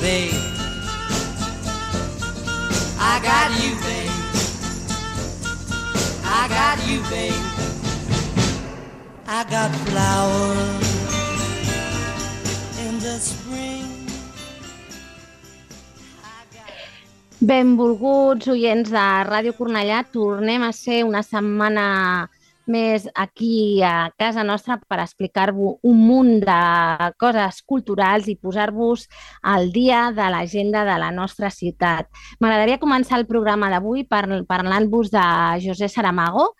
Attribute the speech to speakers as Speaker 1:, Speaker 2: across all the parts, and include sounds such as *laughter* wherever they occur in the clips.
Speaker 1: Babe, I got you, babe. I got you, babe. I got flowers in the spring. Benvolguts oients de Ràdio Cornellà, tornem a ser una setmana més aquí a casa nostra per explicar-vos un munt de coses culturals i posar-vos al dia de l'agenda de la nostra ciutat. M'agradaria començar el programa d'avui parlant-vos de José Saramago,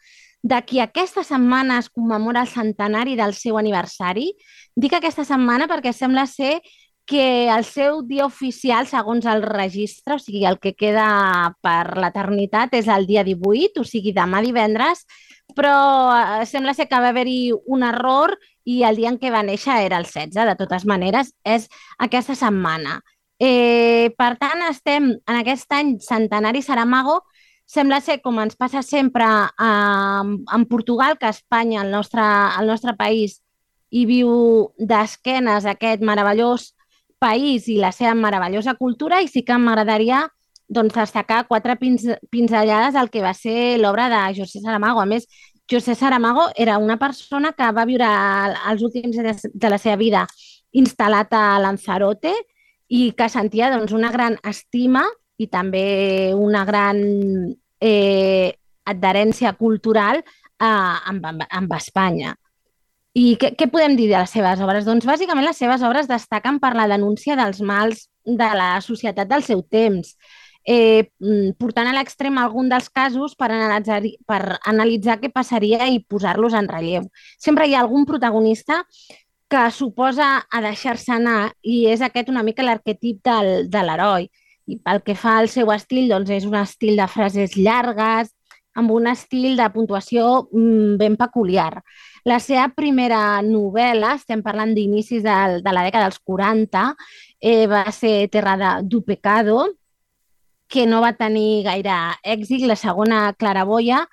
Speaker 1: de qui aquesta setmana es commemora el centenari del seu aniversari. Dic aquesta setmana perquè sembla ser que el seu dia oficial, segons el registre, o sigui, el que queda per l'eternitat, és el dia 18, o sigui, demà divendres, però eh, sembla ser que va haver-hi un error i el dia en què va néixer era el 16. De totes maneres, és aquesta setmana. Eh, per tant, estem en aquest any centenari Saramago, sembla ser, com ens passa sempre eh, en Portugal, que Espanya, el nostre, el nostre país, hi viu d'esquenes aquest meravellós país i la seva meravellosa cultura i sí que m'agradaria doncs, destacar quatre pinzellades al que va ser l'obra de José Saramago. A més, José Saramago era una persona que va viure els últims anys de la seva vida instal·lat a Lanzarote i que sentia doncs, una gran estima i també una gran eh, adherència cultural eh, amb, amb, amb Espanya. I què, què podem dir de les seves obres? Doncs bàsicament les seves obres destaquen per la denúncia dels mals de la societat del seu temps, eh, mm, portant a l'extrem algun dels casos per analitzar, per analitzar què passaria i posar-los en relleu. Sempre hi ha algun protagonista que suposa a deixar-se anar i és aquest una mica l'arquetip del, de l'heroi. I pel que fa al seu estil, doncs és un estil de frases llargues, amb un estil de puntuació mm, ben peculiar. La seva primera novel·la, estem parlant d'inicis de, de la dècada dels 40, eh, va ser Terra de, du Pecado, que no va tenir gaire èxit. La segona, Claraboia,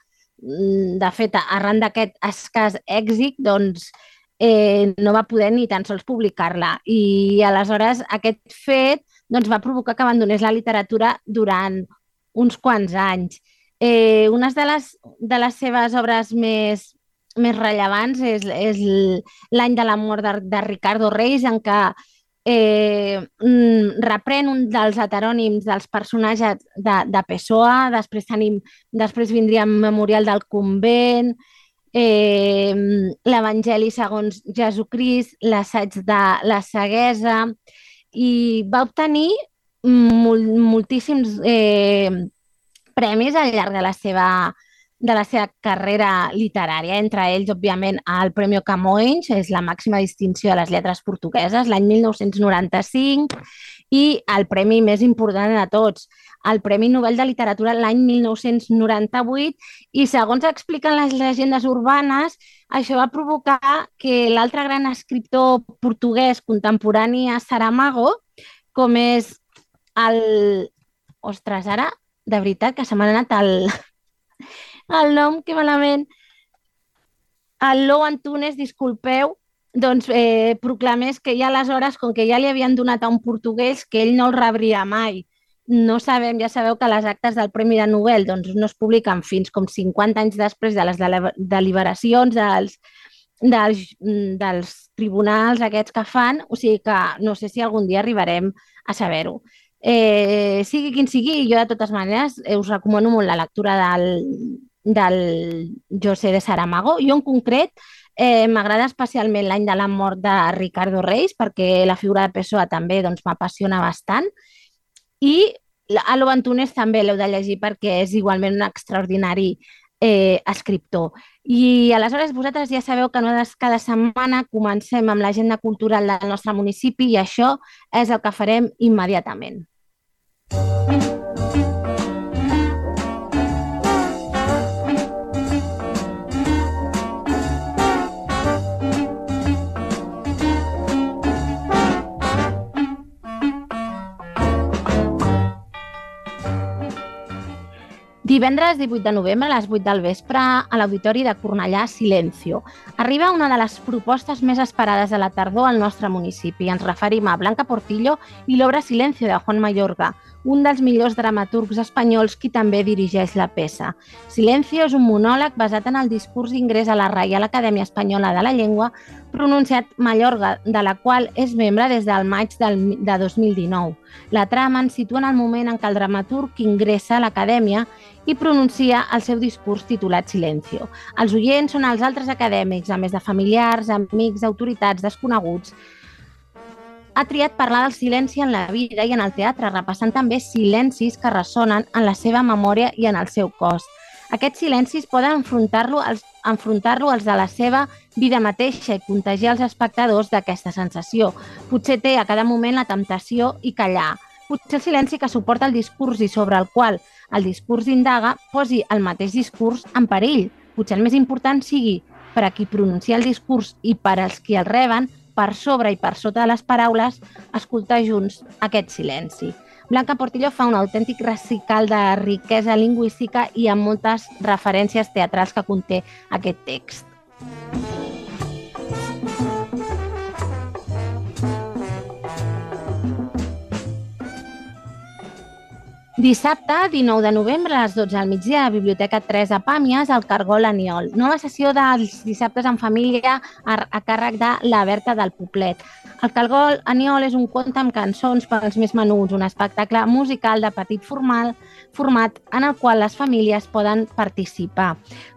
Speaker 1: mm, de fet, arran d'aquest escàs èxit, doncs, eh, no va poder ni tan sols publicar-la. I aleshores aquest fet doncs, va provocar que abandonés la literatura durant uns quants anys. Eh, una de les, de les seves obres més més rellevants és, és l'any de la mort de, de Ricardo Reis, en què eh, mm, reprèn un dels heterònims dels personatges de, de Pessoa, després, tenim, després vindria Memorial del Convent, eh, l'Evangeli segons Jesucrist, l'assaig de la ceguesa, i va obtenir mol, moltíssims eh, premis al llarg de la seva de la seva carrera literària, entre ells, òbviament, el Premi Camões, és la màxima distinció de les lletres portugueses, l'any 1995, i el premi més important de tots, el Premi Nobel de Literatura l'any 1998, i segons expliquen les llegendes urbanes, això va provocar que l'altre gran escriptor portuguès contemporani a Saramago, com és el... Ostres, ara, de veritat, que se m'ha anat el, el nom, que malament. El Lou Antunes, disculpeu, doncs eh, proclamés que ja aleshores, com que ja li havien donat a un portuguès, que ell no el rebria mai. No sabem, ja sabeu que les actes del Premi de Nobel doncs, no es publiquen fins com 50 anys després de les deliberacions dels, dels, dels tribunals aquests que fan, o sigui que no sé si algun dia arribarem a saber-ho. Eh, sigui quin sigui, jo de totes maneres eh, us recomano molt la lectura del, del José de Saramago. Jo en concret eh, m'agrada especialment l'any de la mort de Ricardo Reis perquè la figura de Pessoa també doncs, m'apassiona bastant i a l'Oventunes també l'heu de llegir perquè és igualment un extraordinari eh, escriptor. I aleshores vosaltres ja sabeu que nosaltres cada setmana comencem amb l'agenda cultural del nostre municipi i això és el que farem immediatament. Divendres 18 de novembre a les 8 del vespre a l'Auditori de Cornellà Silencio. Arriba una de les propostes més esperades de la tardor al nostre municipi. Ens referim a Blanca Portillo i l'obra Silencio de Juan Mayorga, un dels millors dramaturgs espanyols qui també dirigeix la peça. Silencio és un monòleg basat en el discurs d'ingrés a la Reial Acadèmia Espanyola de la Llengua, pronunciat Mallorca, de la qual és membre des del maig del, de 2019. La trama ens situa en el moment en què el dramaturg ingressa a l'acadèmia i pronuncia el seu discurs titulat Silencio. Els oients són els altres acadèmics, a més de familiars, amics, autoritats, desconeguts, ha triat parlar del silenci en la vida i en el teatre, repassant també silencis que ressonen en la seva memòria i en el seu cos. Aquests silencis poden enfrontar-lo als, enfrontar als de la seva vida mateixa i contagiar els espectadors d'aquesta sensació. Potser té a cada moment la temptació i callar. Potser el silenci que suporta el discurs i sobre el qual el discurs indaga posi el mateix discurs en perill. Potser el més important sigui per a qui pronuncia el discurs i per als qui el reben per sobre i per sota de les paraules, escoltar junts aquest silenci. Blanca Portillo fa un autèntic recical de riquesa lingüística i amb moltes referències teatrals que conté aquest text. Dissabte, 19 de novembre, a les 12 al migdia, a Biblioteca 3 a Pàmies, al Cargol Aniol. Nova sessió dels dissabtes en família a, a càrrec de la Berta del Poblet. El Cargol Aniol és un conte amb cançons per als més menuts, un espectacle musical de petit formal, format en el qual les famílies poden participar.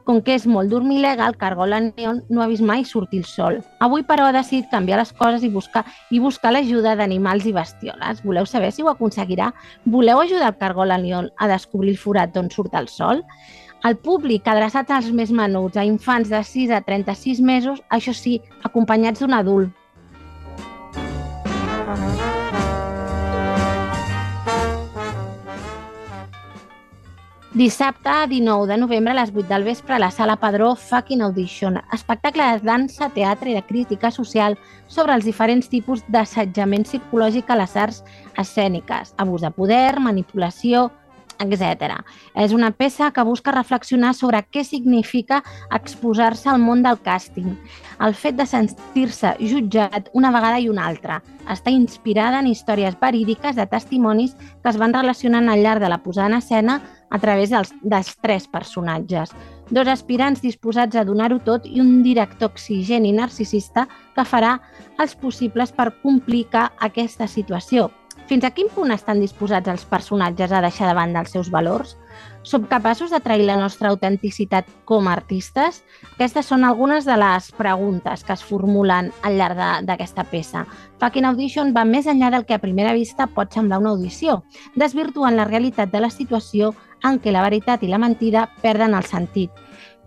Speaker 1: Com que és molt dormilega, el cargol Aniol no ha vist mai sortir el sol. Avui, però, ha decidit canviar les coses i buscar, i buscar l'ajuda d'animals i bestioles. Voleu saber si ho aconseguirà? Voleu ajudar el cargol Aniol a descobrir el forat d'on surt el sol? El públic, adreçat als més menuts, a infants de 6 a 36 mesos, això sí, acompanyats d'un adult. Dissabte, 19 de novembre, a les 8 del vespre, a la Sala Padró Fucking Audition, espectacle de dansa, teatre i de crítica social sobre els diferents tipus d'assetjament psicològic a les arts escèniques, abús de poder, manipulació, etc. És una peça que busca reflexionar sobre què significa exposar-se al món del càsting, el fet de sentir-se jutjat una vegada i una altra. Està inspirada en històries verídiques de testimonis que es van relacionant al llarg de la posada en escena a través dels, dels tres personatges. Dos aspirants disposats a donar-ho tot i un director exigent i narcisista que farà els possibles per complicar aquesta situació, fins a quin punt estan disposats els personatges a deixar de banda els seus valors? Som capaços de trair la nostra autenticitat com a artistes? Aquestes són algunes de les preguntes que es formulen al llarg d'aquesta peça. Fucking Audition va més enllà del que a primera vista pot semblar una audició, desvirtuant la realitat de la situació en què la veritat i la mentida perden el sentit.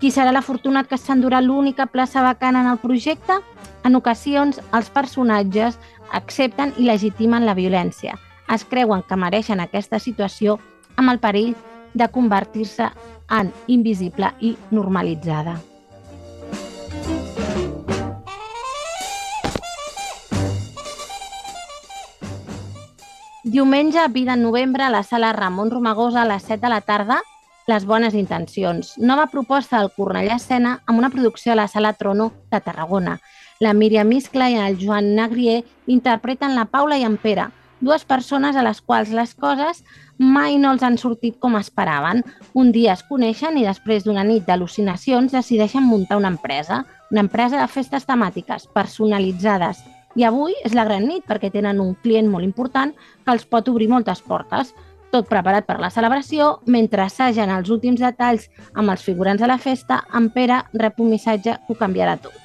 Speaker 1: Qui serà l'afortunat que s'endurà l'única plaça vacant en el projecte? En ocasions, els personatges accepten i legitimen la violència. Es creuen que mereixen aquesta situació amb el perill de convertir-se en invisible i normalitzada. Diumenge, 20 de novembre, a la sala Ramon Romagosa, a les 7 de la tarda, Les bones intencions. Nova proposta del Cornellà Escena amb una producció a la sala Trono de Tarragona. La Míriam Miscla i el Joan Nagrier interpreten la Paula i en Pere, dues persones a les quals les coses mai no els han sortit com esperaven. Un dia es coneixen i després d'una nit d'al·lucinacions decideixen muntar una empresa, una empresa de festes temàtiques personalitzades I avui és la gran nit perquè tenen un client molt important que els pot obrir moltes portes. Tot preparat per la celebració, mentre assagen els últims detalls amb els figurants de la festa, en Pere rep un missatge que ho canviarà tot.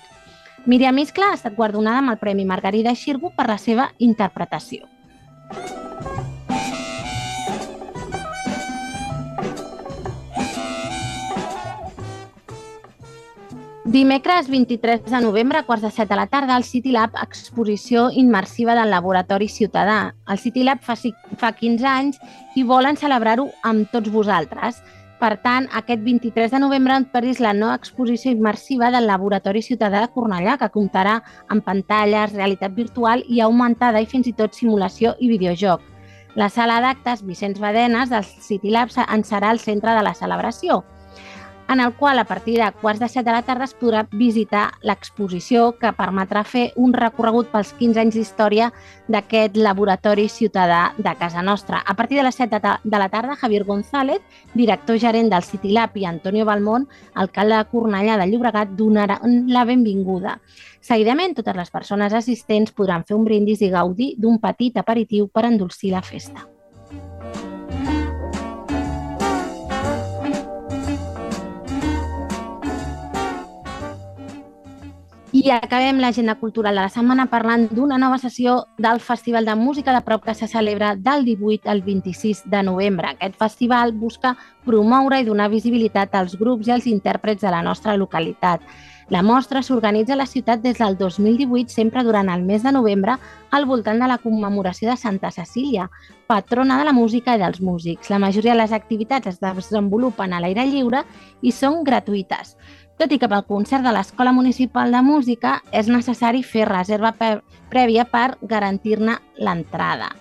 Speaker 1: Míriam Iscla ha estat guardonada amb el Premi Margarida Xirgu per la seva interpretació. Dimecres 23 de novembre, a quarts de set de la tarda, al City Lab, exposició immersiva del Laboratori Ciutadà. El City Lab fa, fa 15 anys i volen celebrar-ho amb tots vosaltres. Per tant, aquest 23 de novembre en perdis la nova exposició immersiva del Laboratori Ciutadà de Cornellà, que comptarà amb pantalles, realitat virtual i augmentada i fins i tot simulació i videojoc. La sala d'actes Vicenç Badenes del City Lab en serà el centre de la celebració en el qual a partir de quarts de set de la tarda es podrà visitar l'exposició que permetrà fer un recorregut pels 15 anys d'història d'aquest laboratori ciutadà de casa nostra. A partir de les 7 de la tarda, Javier González, director gerent del City Lab, i Antonio Balmont, alcalde de Cornellà de Llobregat, donaran la benvinguda. Seguidament, totes les persones assistents podran fer un brindis i gaudir d'un petit aperitiu per endolcir la festa. I acabem l'agenda cultural de la setmana parlant d'una nova sessió del Festival de Música de Prop que se celebra del 18 al 26 de novembre. Aquest festival busca promoure i donar visibilitat als grups i als intèrprets de la nostra localitat. La mostra s'organitza a la ciutat des del 2018, sempre durant el mes de novembre, al voltant de la commemoració de Santa Cecília, patrona de la música i dels músics. La majoria de les activitats es desenvolupen a l'aire lliure i són gratuïtes tot i que pel concert de l'Escola Municipal de Música és necessari fer reserva prèvia per garantir-ne l'entrada.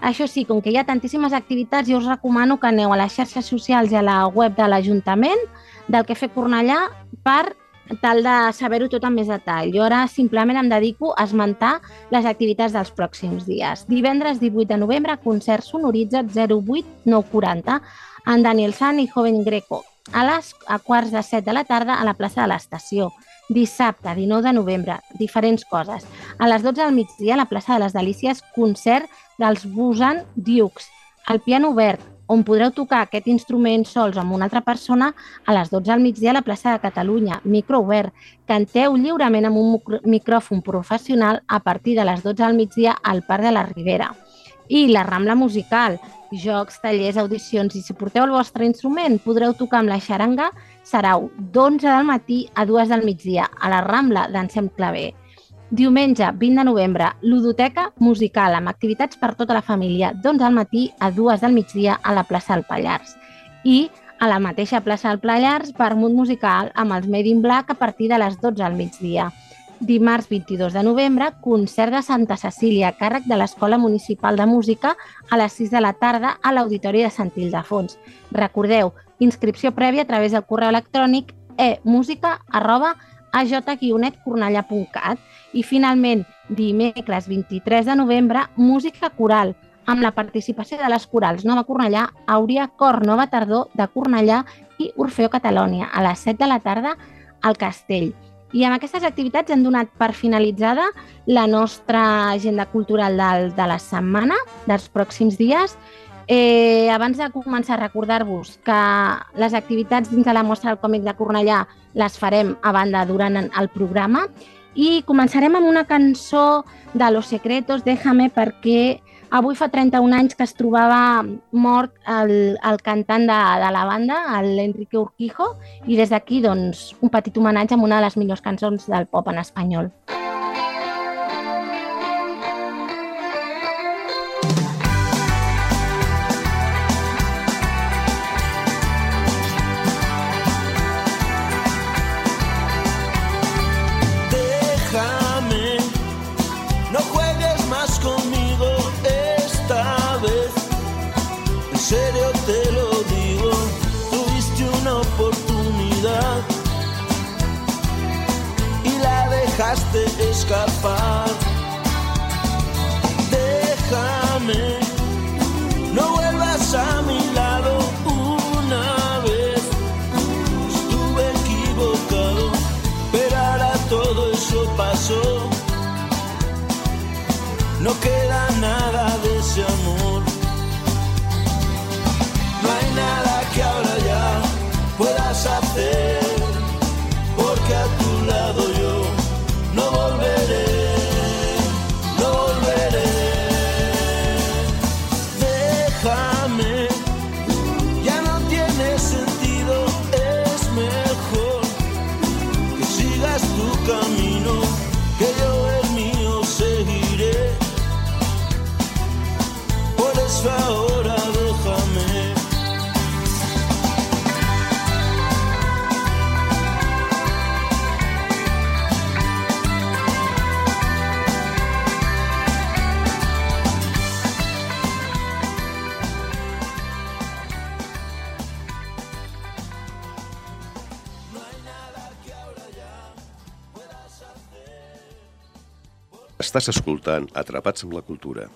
Speaker 1: Això sí, com que hi ha tantíssimes activitats, jo us recomano que aneu a les xarxes socials i a la web de l'Ajuntament del que fer Cornellà per tal de saber-ho tot amb més detall. Jo ara simplement em dedico a esmentar les activitats dels pròxims dies. Divendres 18 de novembre, concert sonoritza't 08 940 en Daniel San i Joven Greco a les a quarts de set de la tarda a la plaça de l'Estació. Dissabte, 19 de novembre, diferents coses. A les 12 del migdia, a la plaça de les Delícies, concert dels Busan Dukes. Al piano obert, on podreu tocar aquest instrument sols amb una altra persona a les 12 del migdia a la plaça de Catalunya, micro obert. Canteu lliurement amb un micròfon professional a partir de les 12 del migdia al Parc de la Ribera. I la Rambla Musical, jocs, tallers, audicions i si porteu el vostre instrument podreu tocar amb la xaranga, serau d'11 del matí a 2 del migdia a la Rambla d'Ensem Claver. Diumenge, 20 de novembre, ludoteca musical amb activitats per tota la família, d'11 del matí a 2 del migdia a la plaça del Pallars. I a la mateixa plaça del Pallars, vermut musical amb els Made in Black a partir de les 12 del migdia dimarts 22 de novembre, concert de Santa Cecília, càrrec de l'Escola Municipal de Música a les 6 de la tarda a l'Auditori de Sant Ildefons. Recordeu, inscripció prèvia a través del correu electrònic e-música arroba aj-cornellà.cat i finalment dimecres 23 de novembre música coral amb la participació de les corals Nova Cornellà, Auria, Cor Nova Tardor de Cornellà i Orfeo Catalònia a les 7 de la tarda al Castell. I amb aquestes activitats hem donat per finalitzada la nostra agenda cultural del, de la setmana, dels pròxims dies. Eh, abans de començar a recordar-vos que les activitats dins de la mostra del còmic de Cornellà les farem a banda durant el programa i començarem amb una cançó de Los Secretos, Déjame, perquè Avui fa 31 anys que es trobava mort el, el cantant de, de la banda, l'Enrique Urquijo, i des d'aquí doncs, un petit homenatge amb una de les millors cançons del pop en espanyol.
Speaker 2: Estàs escoltant Atrapats amb la Cultura.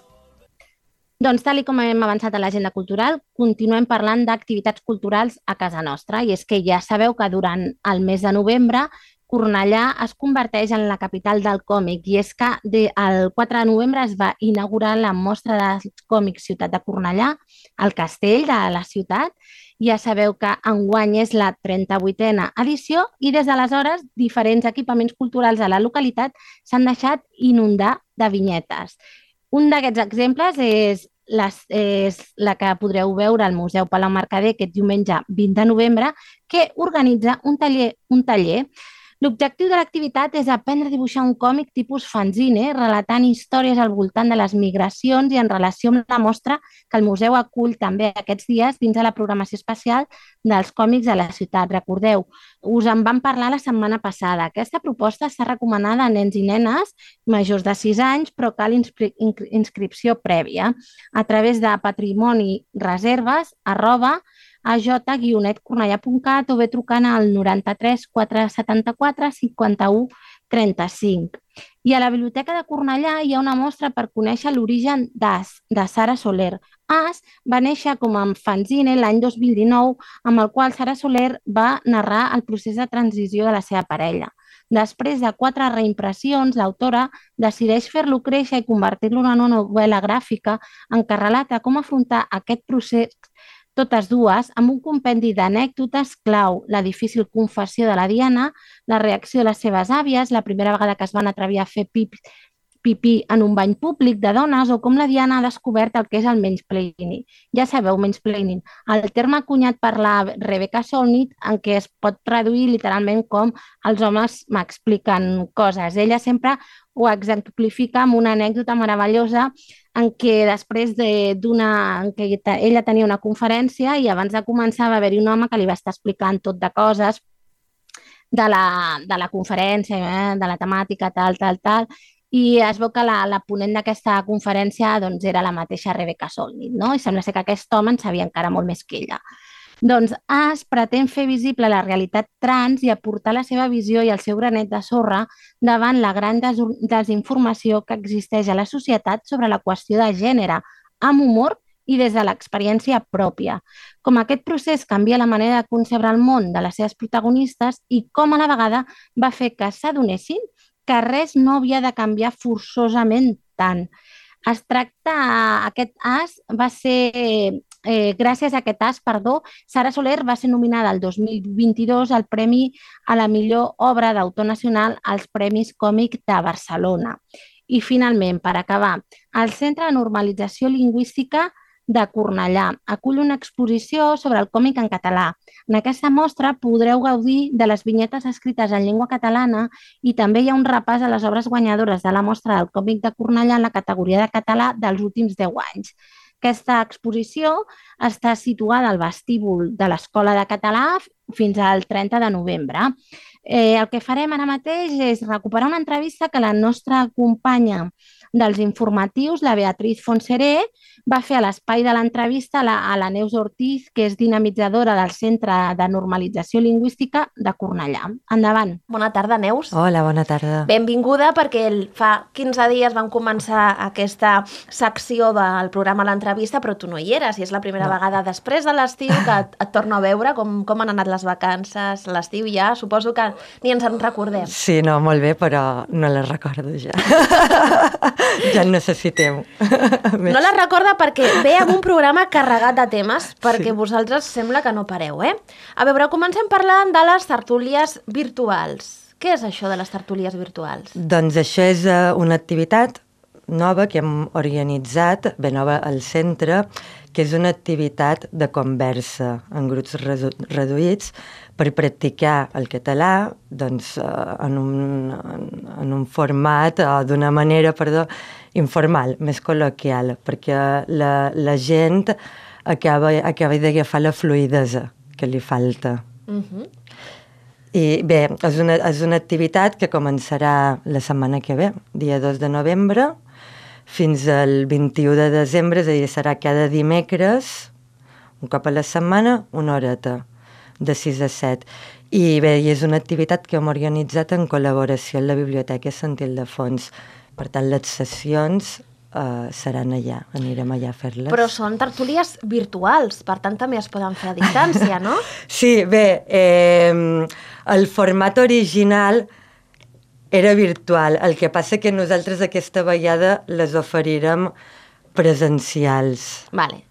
Speaker 1: Doncs, tal com hem avançat a l'agenda cultural, continuem parlant d'activitats culturals a casa nostra. I és que ja sabeu que durant el mes de novembre Cornellà es converteix en la capital del còmic i és que de, el 4 de novembre es va inaugurar la mostra de còmics Ciutat de Cornellà, al castell de la ciutat. Ja sabeu que enguany és la 38a edició i des d'aleshores diferents equipaments culturals a la localitat s'han deixat inundar de vinyetes. Un d'aquests exemples és, les, és la que podreu veure al Museu Palau Mercader aquest diumenge 20 de novembre, que organitza un taller, un taller L'objectiu de l'activitat és aprendre a dibuixar un còmic tipus fanzine, relatant històries al voltant de les migracions i en relació amb la mostra que el museu acull també aquests dies dins de la programació especial dels còmics a la ciutat. Recordeu, us en vam parlar la setmana passada. Aquesta proposta està recomanada a nens i nenes majors de 6 anys, però cal inscri inscripció prèvia a través de patrimoni reserves arroba aj-cornellà.cat o bé trucant al 93 474 51 35. I a la Biblioteca de Cornellà hi ha una mostra per conèixer l'origen d'As, de Sara Soler. As va néixer com a fanzine l'any 2019, amb el qual Sara Soler va narrar el procés de transició de la seva parella. Després de quatre reimpressions, l'autora decideix fer-lo créixer i convertir-lo en una novel·la gràfica en què relata com afrontar aquest procés totes dues amb un compendi d'anècdotes clau, la difícil confessió de la Diana, la reacció de les seves àvies, la primera vegada que es van atrevir a fer pip, pipí en un bany públic de dones o com la Diana ha descobert el que és el mansplaining. Ja sabeu, mansplaining, el terme cunyat per la Rebecca Solnit en què es pot traduir literalment com els homes m'expliquen coses. Ella sempre ho exemplifica amb una anècdota meravellosa en què després d'una... en què ella tenia una conferència i abans de començar va haver-hi un home que li va estar explicant tot de coses de la, de la conferència, eh, de la temàtica, tal, tal, tal, i es veu que la, la ponent d'aquesta conferència doncs, era la mateixa Rebecca Solnit, no? i sembla ser que aquest home en sabia encara molt més que ella. Doncs AS pretén fer visible la realitat trans i aportar la seva visió i el seu granet de sorra davant la gran des desinformació que existeix a la societat sobre la qüestió de gènere, amb humor i des de l'experiència pròpia. Com aquest procés canvia la manera de concebre el món de les seves protagonistes i com a la vegada va fer que s'adonessin que res no havia de canviar forçosament tant. Es tracta, aquest as va ser, eh, gràcies a aquest as, perdó, Sara Soler va ser nominada el 2022 al Premi a la millor obra d'autor nacional als Premis Còmic de Barcelona. I finalment, per acabar, el Centre de Normalització Lingüística de Cornellà. Acull una exposició sobre el còmic en català. En aquesta mostra podreu gaudir de les vinyetes escrites en llengua catalana i també hi ha un repàs a les obres guanyadores de la mostra del còmic de Cornellà en la categoria de català dels últims 10 anys. Aquesta exposició està situada al vestíbul de l'Escola de Català fins al 30 de novembre. Eh, el que farem ara mateix és recuperar una entrevista que la nostra companya dels informatius, la Beatriz Fonseré, va fer a l'espai de l'entrevista a, la, a la Neus Ortiz, que és dinamitzadora del Centre de Normalització Lingüística de Cornellà. Endavant.
Speaker 3: Bona tarda, Neus.
Speaker 4: Hola, bona tarda.
Speaker 3: Benvinguda perquè fa 15 dies vam començar aquesta secció del programa L'Entrevista, però tu no hi eres i és la primera no. vegada després de l'estiu que et, et torno a veure com, com han anat les vacances, l'estiu ja, suposo que ni ens en recordem.
Speaker 4: Sí, no, molt bé, però no les recordo ja. *laughs* ja en necessitem. *laughs*
Speaker 3: no les recorda perquè ve amb un programa carregat de temes, perquè sí. vosaltres sembla que no pareu, eh? A veure, comencem parlant de les tertúlies virtuals. Què és això de les tertúlies virtuals?
Speaker 4: Doncs això és uh, una activitat nova que hem organitzat, ben nova al centre, que és una activitat de conversa en grups redu reduïts per practicar el català doncs, eh, en, un, en un format o d'una manera perdó, informal, més col·loquial, perquè la, la gent acaba, acaba d'agafar la fluidesa que li falta. Uh -huh. I bé, és una, és una activitat que començarà la setmana que ve, dia 2 de novembre, fins al 21 de desembre, és a dir, serà cada dimecres, un cop a la setmana, una horeta, de 6 a 7. I bé, i és una activitat que hem organitzat en col·laboració amb la Biblioteca de Fons, Per tant, les sessions eh, seran allà, anirem allà a fer-les.
Speaker 3: Però són tertúlies virtuals, per tant també es poden fer a distància, no? *laughs*
Speaker 4: Sí, bé, eh, el format original era virtual. El que passa que nosaltres aquesta vegada les oferirem presencials.
Speaker 3: Vale.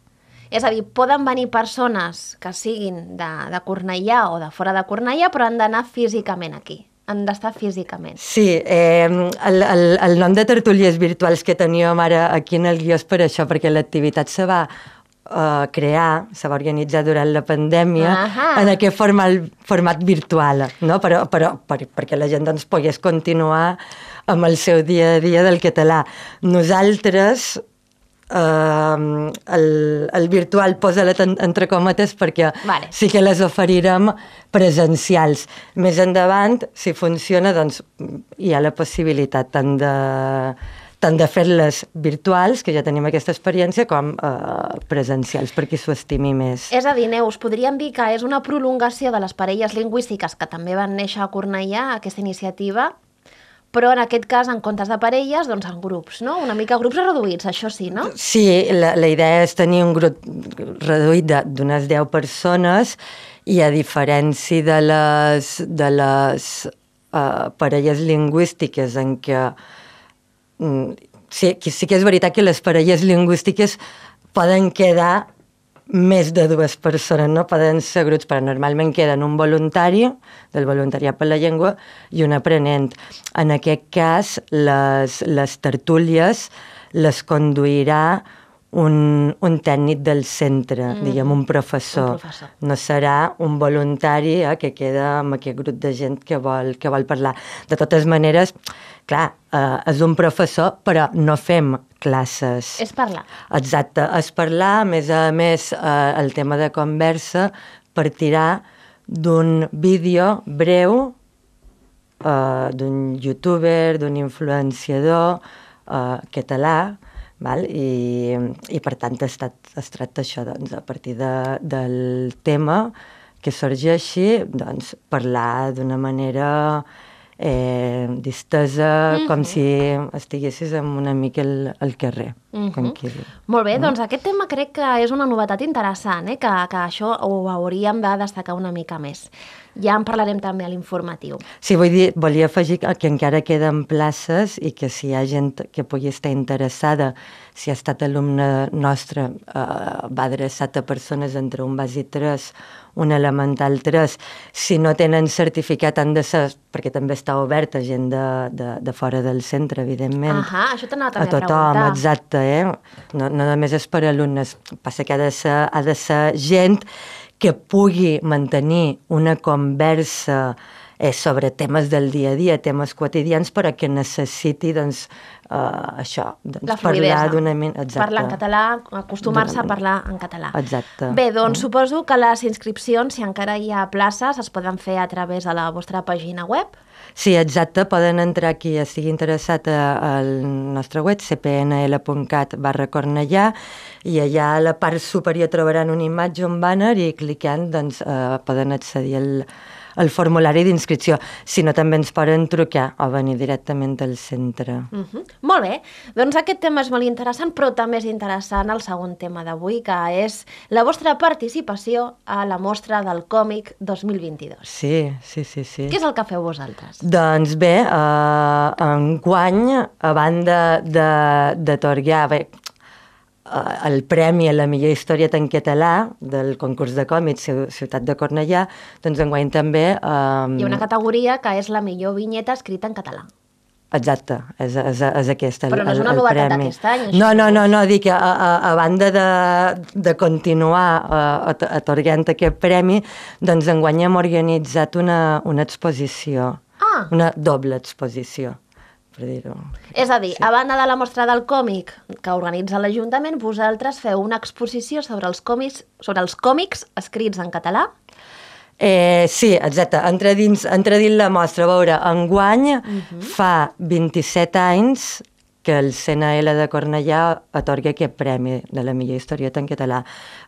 Speaker 3: És a dir, poden venir persones que siguin de, de Cornellà o de fora de Cornellà, però han d'anar físicament aquí. Han d'estar físicament.
Speaker 4: Sí, eh, el, el, el nom de tertúlies virtuals que teníem ara aquí en el guió és per això, perquè l'activitat se va eh, crear, se va organitzar durant la pandèmia
Speaker 3: Ahà.
Speaker 4: en aquest format, format virtual, no? però, però per, perquè la gent doncs, pogués continuar amb el seu dia a dia del català. Nosaltres eh, el, el virtual posa-la en- entre cometes perquè
Speaker 3: Vale.
Speaker 4: sí que les oferirem presencials. Més endavant, si funciona, doncs hi ha la possibilitat tant de, tant de fer-les virtuals, que ja tenim aquesta experiència, com eh, presencials, per qui s'ho estimi més.
Speaker 3: És a dir, Neus, podríem dir que és una prolongació de les parelles lingüístiques que també van néixer a Cornellà, aquesta iniciativa, però en aquest cas, en comptes de parelles, doncs en grups, no? Una mica grups reduïts, això sí, no?
Speaker 4: Sí, la, la idea és tenir un grup reduït d'unes 10 persones i a diferència de les, de les uh, parelles lingüístiques en què mm, sí, sí que és veritat que les parelles lingüístiques poden quedar més de dues persones, no poden ser grups, però normalment queden un voluntari del voluntariat per la llengua i un aprenent. En aquest cas, les, les tertúlies les conduirà un, un tècnic del centre, mm. diguem, un professor.
Speaker 3: Un professor.
Speaker 4: No serà un voluntari eh, que queda amb aquest grup de gent que vol, que vol parlar. De totes maneres, clar, eh, és un professor, però no fem classes.
Speaker 3: És parlar.
Speaker 4: Exacte, és parlar, a més a més, eh, el tema de conversa partirà d'un vídeo breu eh, d'un youtuber, d'un influenciador eh, català, val? I, i per tant es, es tracta això, doncs, a partir de, del tema que sorgeixi, doncs, parlar d'una manera eh, distesa, com si estiguessis amb un amic al, al carrer,
Speaker 3: Mhm.
Speaker 4: tranquil.
Speaker 3: Molt bé, doncs aquest tema crec que és una novetat interessant, eh? que, que això ho hauríem de destacar una mica més. Ja en parlarem també a l'informatiu.
Speaker 4: Sí, vull dir, volia afegir que encara queden places i que si hi ha gent que pugui estar interessada, si ha estat alumne nostre, eh, va adreçat a persones entre un bàsic 3, un elemental 3, si no tenen certificat han de ser, perquè també està obert a gent de, de, de fora del centre, evidentment.
Speaker 3: Ahà, això t'anava
Speaker 4: a
Speaker 3: també a,
Speaker 4: tothom,
Speaker 3: preguntar.
Speaker 4: exacte, eh? No, no només és per alumnes, passa que ha de ser, ha de ser gent que pugui mantenir una conversa eh, sobre temes del dia a dia, temes quotidians, però que necessiti, doncs, eh, això, doncs,
Speaker 3: La
Speaker 4: parlar d'una... Exacte.
Speaker 3: Parlar en català, acostumar-se a parlar en català.
Speaker 4: Exacte.
Speaker 3: Bé, doncs suposo que les inscripcions, si encara hi ha places, es poden fer a través de la vostra pàgina web.
Speaker 4: Sí, exacte, poden entrar qui estigui interessat a- al nostre web, cpnl.cat barra Cornellà, i allà a la part superior trobaran una imatge, un banner, i clicant doncs, eh, poden accedir al, al formulari d'inscripció. Si no, també ens poden trucar o venir directament al centre.
Speaker 3: Uh -huh. Molt bé, doncs aquest tema és molt interessant, però també és interessant el segon tema d'avui, que és la vostra participació a la mostra del còmic 2022.
Speaker 4: Sí, sí, sí, sí.
Speaker 3: Què és el que feu vosaltres?
Speaker 4: Doncs bé, eh, enguany, a banda de- d'atorgar bé, eh, el premi a la millor història en català del concurs de còmics Ciu- Ciutat de Cornellà, doncs enguany també... Eh,
Speaker 3: Hi ha una categoria que és la millor vinyeta escrita en català.
Speaker 4: Exacte, és, és, és aquesta.
Speaker 3: Però no és una
Speaker 4: el
Speaker 3: novetat d'aquest any,
Speaker 4: No, no,
Speaker 3: no?
Speaker 4: no, dic que a, a, a banda de, de continuar uh, at- atorgant aquest premi, doncs enguany hem organitzat una, una exposició,
Speaker 3: Ah.
Speaker 4: una doble exposició, per dir-ho.
Speaker 3: És a dir, sí. a banda de la mostra del còmic que organitza l'Ajuntament, vosaltres feu una exposició sobre els còmics, sobre els còmics escrits en català.
Speaker 4: Eh, sí, exacte. Entra dins, entra dins la mostra. A veure, enguany uh -huh. fa 27 anys que el CNL de Cornellà atorga aquest premi de la millor historieta en català.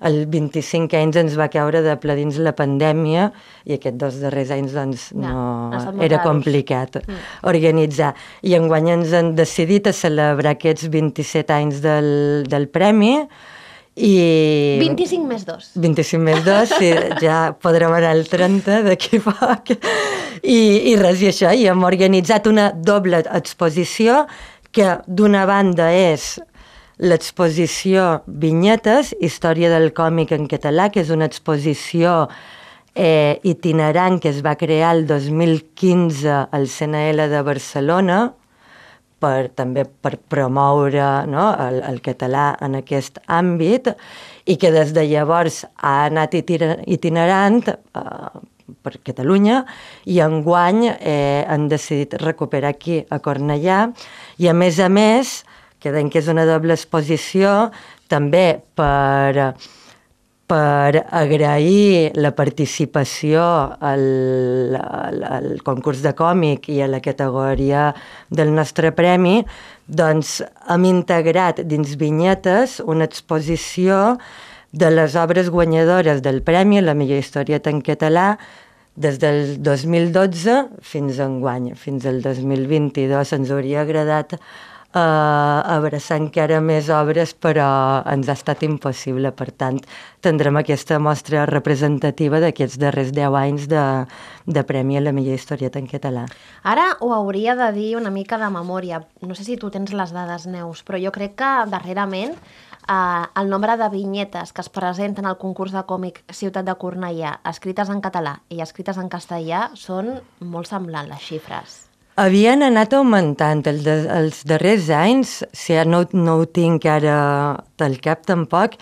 Speaker 4: El 25 anys ens va caure de ple dins la pandèmia i aquests dos darrers anys doncs,
Speaker 3: Ja,
Speaker 4: no,
Speaker 3: molt
Speaker 4: era complicat organitzar. I enguany ens han decidit a celebrar aquests 27 anys del, del premi i...
Speaker 3: 25 més 2.
Speaker 4: 25 més 2, sí, *laughs* ja podrem anar al 30 d'aquí a poc. I, I res, i això, i hem organitzat una doble exposició que d'una banda és l'exposició Vinyetes, Història del còmic en català, que és una exposició eh, itinerant que es va crear el 2015 al CNL de Barcelona, per, també per promoure no, el, el català en aquest àmbit i que des de llavors ha anat itiner- itinerant eh, per Catalunya i enguany eh, han decidit recuperar aquí a Cornellà i a més a més, que deien que és una doble exposició, també per per agrair la participació al, al, al concurs de còmic i a la categoria del nostre premi, doncs hem integrat dins vinyetes una exposició de les obres guanyadores del premi la millor historieta en català des del 2012 fins a enguany, fins al 2022. Ens hauria agradat eh, abraçar encara més obres, però ens ha estat impossible. Per tant, tindrem aquesta mostra representativa d'aquests darrers 10 anys de, de Premi a la millor historieta en català.
Speaker 3: Ara ho hauria de dir una mica de memòria. No sé si tu tens les dades, Neus, però jo crec que darrerament eh, el nombre de vinyetes que es presenten al concurs de còmic Ciutat de Cornellà, escrites en català i escrites en castellà, són molt semblants les xifres.
Speaker 4: Havien anat augmentant el de, els darrers anys, si ara no, no ho tinc ara del cap tampoc,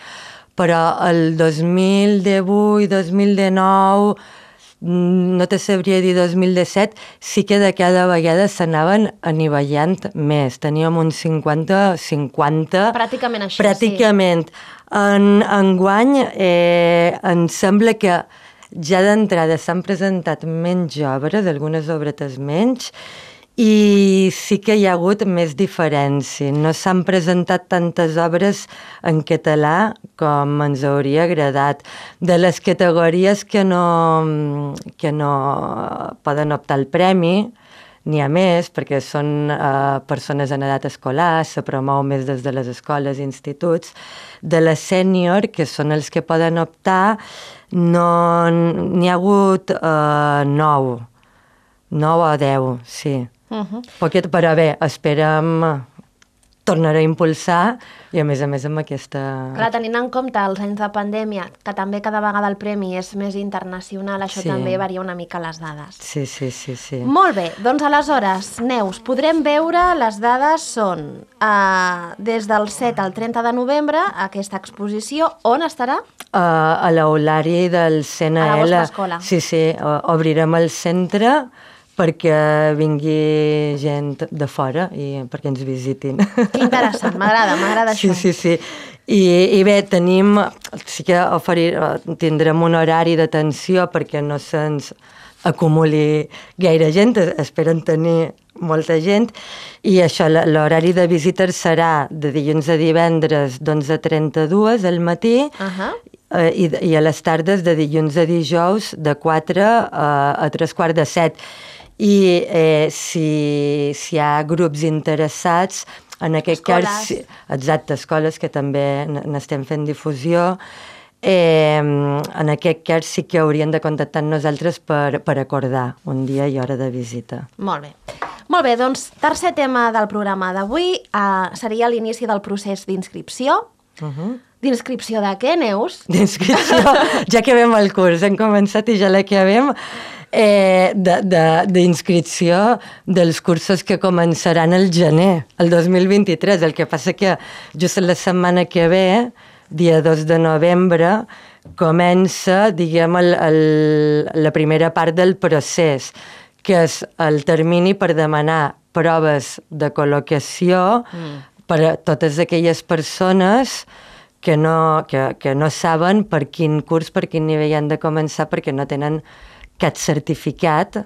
Speaker 4: però el 2018, 2019, mm, no te sabria dir 2017, sí que de cada vegada s'anaven anivellant més. Teníem uns 50, 50...
Speaker 3: Pràcticament això,
Speaker 4: Pràcticament. En, enguany eh, em sembla que ja d'entrada s'han presentat menys obres, algunes obretes menys, i sí que hi ha hagut més diferència. No s'han presentat tantes obres en català com ens hauria agradat. De les categories que no, que no poden optar al premi, n'hi ha més, perquè són eh, persones en edat escolar, se promou més des de les escoles i instituts. De les sènior, que són els que poden optar, no n'hi ha hagut eh, nou, nou o deu, sí.
Speaker 3: Uh -huh.
Speaker 4: Poquet, però bé, esperem tornar a impulsar i a més a més amb aquesta...
Speaker 3: Clar, tenint en compte els anys de pandèmia, que també cada vegada el premi és més internacional, això
Speaker 4: Sí.
Speaker 3: també varia una mica les dades.
Speaker 4: Sí, sí, sí, sí.
Speaker 3: Molt bé, doncs aleshores, Neus, podrem veure, les dades són uh, des del 7 al 30 de novembre, aquesta exposició, on estarà?
Speaker 4: Uh, a l'aulari del CNL.
Speaker 3: A la vostra escola.
Speaker 4: Sí, sí, uh, obrirem el centre perquè vingui gent de fora i perquè ens visitin.
Speaker 3: Que interessant, m'agrada, m'agrada
Speaker 4: Sí,
Speaker 3: això.
Speaker 4: sí, sí. I, I bé, tenim, sí que oferir, tindrem un horari d'atenció perquè no se'ns acumuli gaire gent, es- esperen tenir molta gent, i això, l'horari de visites serà de dilluns a divendres d'11.32 al matí,
Speaker 3: Uh -huh.
Speaker 4: eh, i, i a les tardes de dilluns a dijous de 4 a, a 3 quarts de 7. I eh, si, si hi ha grups interessats, en aquest
Speaker 3: Escoles.
Speaker 4: cas, sí, exacte, escoles que també n'estem fent difusió, eh, en aquest cas sí que haurien de contactar amb nosaltres per, per acordar un dia i hora de visita.
Speaker 3: Molt bé. Molt bé, doncs, tercer tema del programa d'avui uh, seria l'inici del procés d'inscripció.
Speaker 4: Uh -huh.
Speaker 3: D'inscripció de què, Neus?
Speaker 4: d'inscripció, *laughs* ja que vam el curs, hem començat i ja l'acabem, eh, de- de- d'inscripció de, dels cursos que començaran el gener, el 2023. El que passa que just la setmana que ve, dia 2 de novembre, comença, diguem, el, el, la primera part del procés, que és el termini per demanar proves de col·locació mm. per a totes aquelles persones que no, que, que no saben per quin curs, per quin nivell han de començar, perquè no tenen cap certificat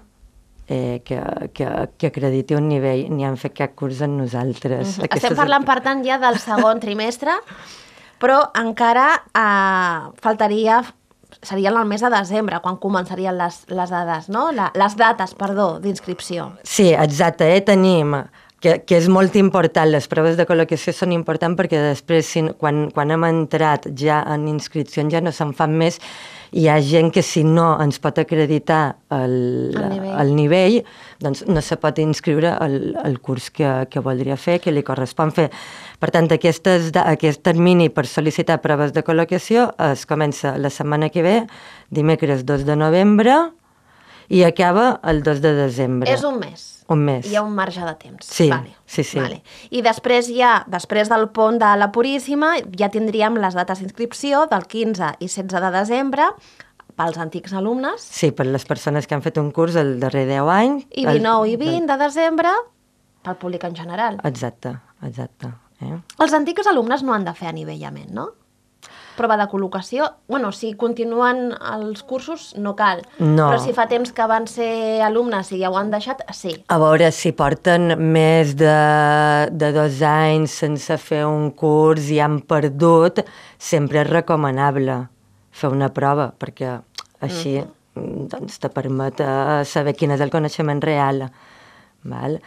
Speaker 4: eh, que, que, que acrediti un nivell ni han fet cap curs en nosaltres.
Speaker 3: Mhm. Estem parlant, per tant, ja del segon *laughs* trimestre, però encara eh, faltaria seria el mes de desembre, quan començarien les, les dades, no? La, les dates, perdó, d'inscripció.
Speaker 4: Sí, exacte, eh? tenim que, que és molt important, les proves de col·locació són importants perquè després, si, quan, quan hem entrat ja en inscripcions, ja no se'n fan més, hi ha gent que si no ens pot acreditar el,
Speaker 3: El nivell.
Speaker 4: el nivell doncs no se pot inscriure al, al curs que, que voldria fer, que li correspon fer. Per tant, aquestes, aquest termini per sol·licitar proves de col·locació es comença la setmana que ve, dimecres 2 de novembre, i acaba el 2 de desembre.
Speaker 3: És un mes.
Speaker 4: Un mes.
Speaker 3: Hi ha un marge de temps.
Speaker 4: Sí,
Speaker 3: vale.
Speaker 4: sí, sí.
Speaker 3: Vale. I després ja, després del pont de la Puríssima, ja tindríem les dates d'inscripció del 15 i 16 de desembre pels antics alumnes
Speaker 4: Sí, per les persones que han fet un curs el darrer 10 anys.
Speaker 3: i 19 i 20 de desembre pel públic en general.
Speaker 4: Exacte, exacte. Eh?
Speaker 3: Els antics alumnes no han de fer anivellament, no? Prova de col·locació. bueno, si continuen els cursos, no cal.
Speaker 4: No.
Speaker 3: Però si fa temps que van ser alumnes i ja ho han deixat, sí.
Speaker 4: A veure, si porten més de, de dos anys sense fer un curs i han perdut, sempre és recomanable fer una prova, perquè així mm, doncs, te permet eh, saber quin és el coneixement real. Val?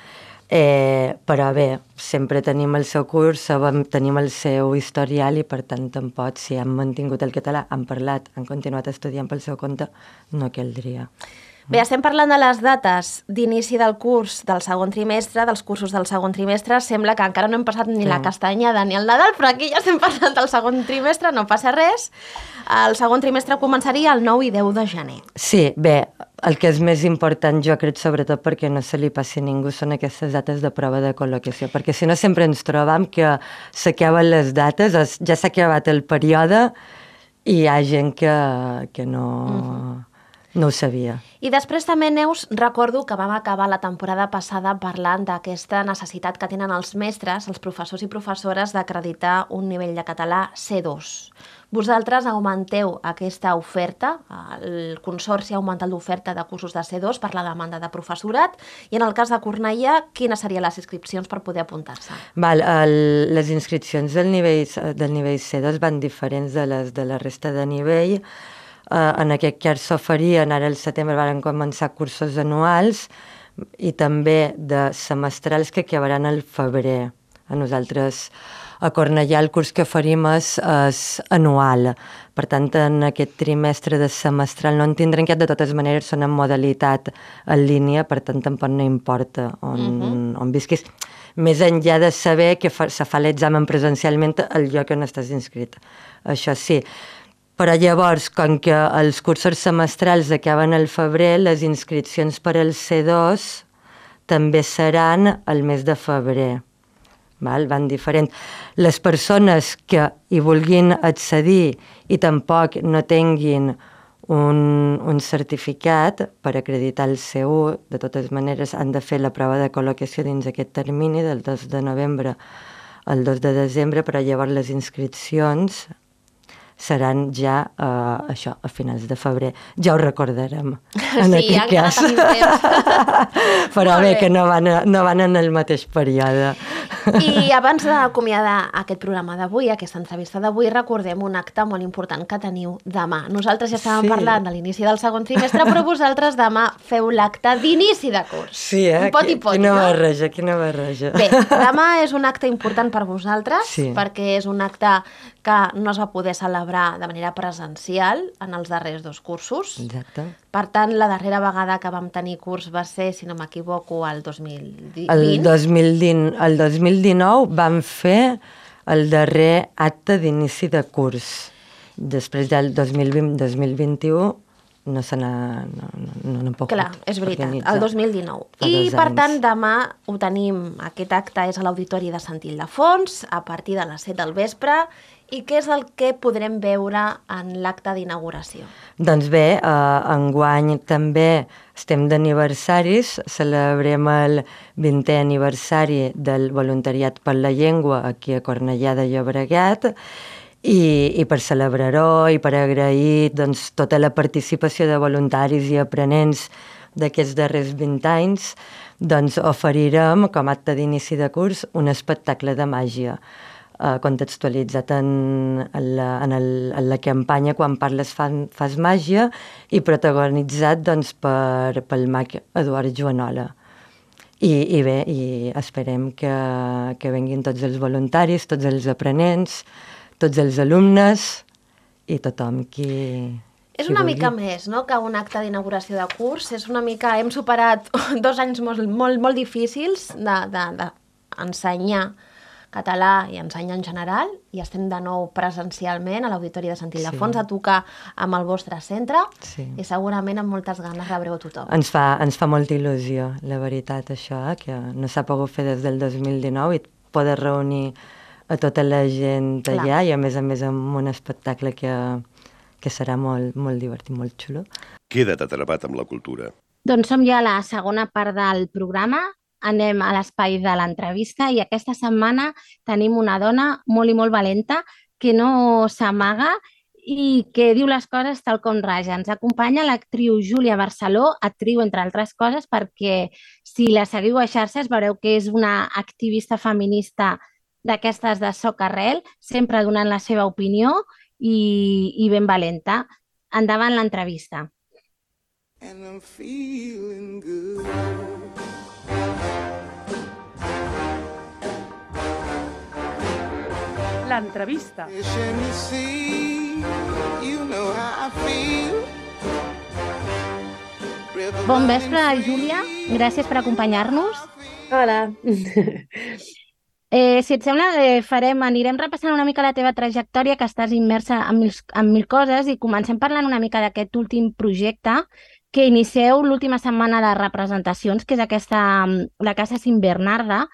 Speaker 4: Eh, però bé, sempre tenim el seu curs, sabem, tenim el seu historial i per tant tampoc, si han mantingut el català, han parlat, han continuat estudiant pel seu compte, no caldria.
Speaker 3: Bé, estem parlant de les dates d'inici del curs del segon trimestre, dels cursos del segon trimestre. Sembla que encara no hem passat ni la castanyada ni el Nadal, però aquí ja estem parlant del segon trimestre, no passa res. El segon trimestre començaria el 9 i 10 de gener.
Speaker 4: Sí, bé, el que és més important, jo crec, sobretot perquè no se li passi a ningú, són aquestes dates de prova de col·locació, perquè si no sempre ens trobam que s'acaben les dates, es- ja s'ha acabat el període i hi ha gent que, que no, no ho sabia.
Speaker 3: I després també, Neus, recordo que vam acabar la temporada passada parlant d'aquesta necessitat que tenen els mestres, els professors i professores, d'acreditar un nivell de català C2. Vosaltres augmenteu aquesta oferta, el Consorci ha augmentat l'oferta de cursos de C2 per la demanda de professorat, i en el cas de Cornellà, quines serien les inscripcions per poder apuntar-se?
Speaker 4: Val, el, les inscripcions del nivell, del nivell C2 van diferents de les de la resta de nivell. Uh, en aquest cas s'oferien, ara al setembre van començar cursos anuals i també de semestrals que acabaran al febrer. A nosaltres, a Cornellà, el curs que oferim és, és anual. Per tant, en aquest trimestre de semestral no en tindrem que de totes maneres són en modalitat en línia, per tant, tampoc no importa on, on visquis més enllà de saber que fa, se fa l'examen presencialment al lloc on estàs inscrit. Això sí. Però llavors, com que els cursos semestrals acaben al febrer, les inscripcions per al C2 també seran al mes de febrer. Val? Van diferent. Les persones que hi vulguin accedir i tampoc no tinguin un, un certificat per acreditar el C1, de totes maneres han de fer la prova de col·locació dins aquest termini del 2 de novembre al 2 de desembre, però llavors les inscripcions seran ja uh, això, a finals de febrer. Ja ho recordarem, en
Speaker 3: Sí,
Speaker 4: aquest cas. *laughs* Però bé,
Speaker 3: bé.
Speaker 4: que no van, a, no van en el mateix període.
Speaker 3: I abans d'acomiadar aquest programa d'avui, aquesta entrevista d'avui, recordem un acte molt important que teniu demà. Nosaltres ja estàvem
Speaker 4: Sí.
Speaker 3: parlant de l'inici del segon trimestre, però vosaltres demà feu l'acte d'inici de curs.
Speaker 4: Sí, eh?
Speaker 3: Un poti
Speaker 4: Qui-
Speaker 3: poti,
Speaker 4: quina
Speaker 3: no?
Speaker 4: barreja, quina barreja.
Speaker 3: Bé, *laughs* demà és un acte important per vosaltres,
Speaker 4: Sí.
Speaker 3: perquè és un acte que no es va poder celebrar de manera presencial en els darrers dos cursos.
Speaker 4: Exacte.
Speaker 3: Per tant, la darrera vegada que vam tenir curs va ser, si no m'equivoco, el 2020.
Speaker 4: El 2019, el 2019 vam fer el darrer acte d'inici de curs. Després del 2020-2021 no se n'ha no, no, no, no pogut
Speaker 3: Clar, és veritat,
Speaker 4: organitzar.
Speaker 3: el 2019.
Speaker 4: Fa
Speaker 3: I, per
Speaker 4: anys.
Speaker 3: tant, demà ho tenim, aquest acte és a l'Auditori de Sant Ildefons, a partir de les 7 del vespre, i què és el que podrem veure en l'acte d'inauguració?
Speaker 4: Doncs bé, eh, enguany també estem d'aniversaris, celebrem el 20è aniversari del voluntariat per la llengua aquí a Cornellà de Llobregat. I, i per celebrar-ho i per agrair doncs, tota la participació de voluntaris i aprenents d'aquests darrers 20 anys, doncs oferirem, com acte d'inici de curs, un espectacle de màgia eh, contextualitzat en, en, la, en, el, en la campanya Quan parles fan, fas màgia i protagonitzat doncs, per, pel mag Eduard Joanola. I, i bé, i esperem que, que venguin tots els voluntaris, tots els aprenents, tots els alumnes i tothom qui,
Speaker 3: és una mica més no? que un acte d'inauguració de curs. És una mica... Hem superat *laughs* dos anys molt, molt, molt difícils d'ensenyar de, de català i ensenyar en general i estem de nou presencialment a l'Auditori de Sant Ildefons sí. a tocar amb el vostre centre sí. i segurament amb moltes ganes rebreu tothom.
Speaker 4: Ens fa, ens fa molta il·lusió, la veritat, això, eh, que no s'ha pogut fer des del 2019 i poder reunir a tota la gent allà Clar. i a més a més amb un espectacle que, que serà molt, molt divertit, molt xulo.
Speaker 2: Queda't atrapat amb la cultura.
Speaker 1: Doncs som ja a la segona part del programa. Anem a l'espai de l'entrevista i aquesta setmana tenim una dona molt i molt valenta que no s'amaga i que diu les coses tal com raja. Ens acompanya l'actriu Júlia Barceló, actriu entre altres coses, perquè si la seguiu a xarxes veureu que és una activista feminista d'aquestes de soc arrel, sempre donant la seva opinió i, i ben valenta. Endavant l'entrevista. And I'm feeling good.
Speaker 5: L'entrevista.
Speaker 1: Bon vespre, Júlia. Gràcies per acompanyar-nos.
Speaker 5: Hola. *laughs*
Speaker 1: Eh, si et sembla, eh, farem, anirem repassant una mica la teva trajectòria, que estàs immersa en mil, en mil coses, i comencem parlant una mica d'aquest últim projecte que inicieu l'última setmana de representacions, que és aquesta, mm, la Casa Sin Bernarda,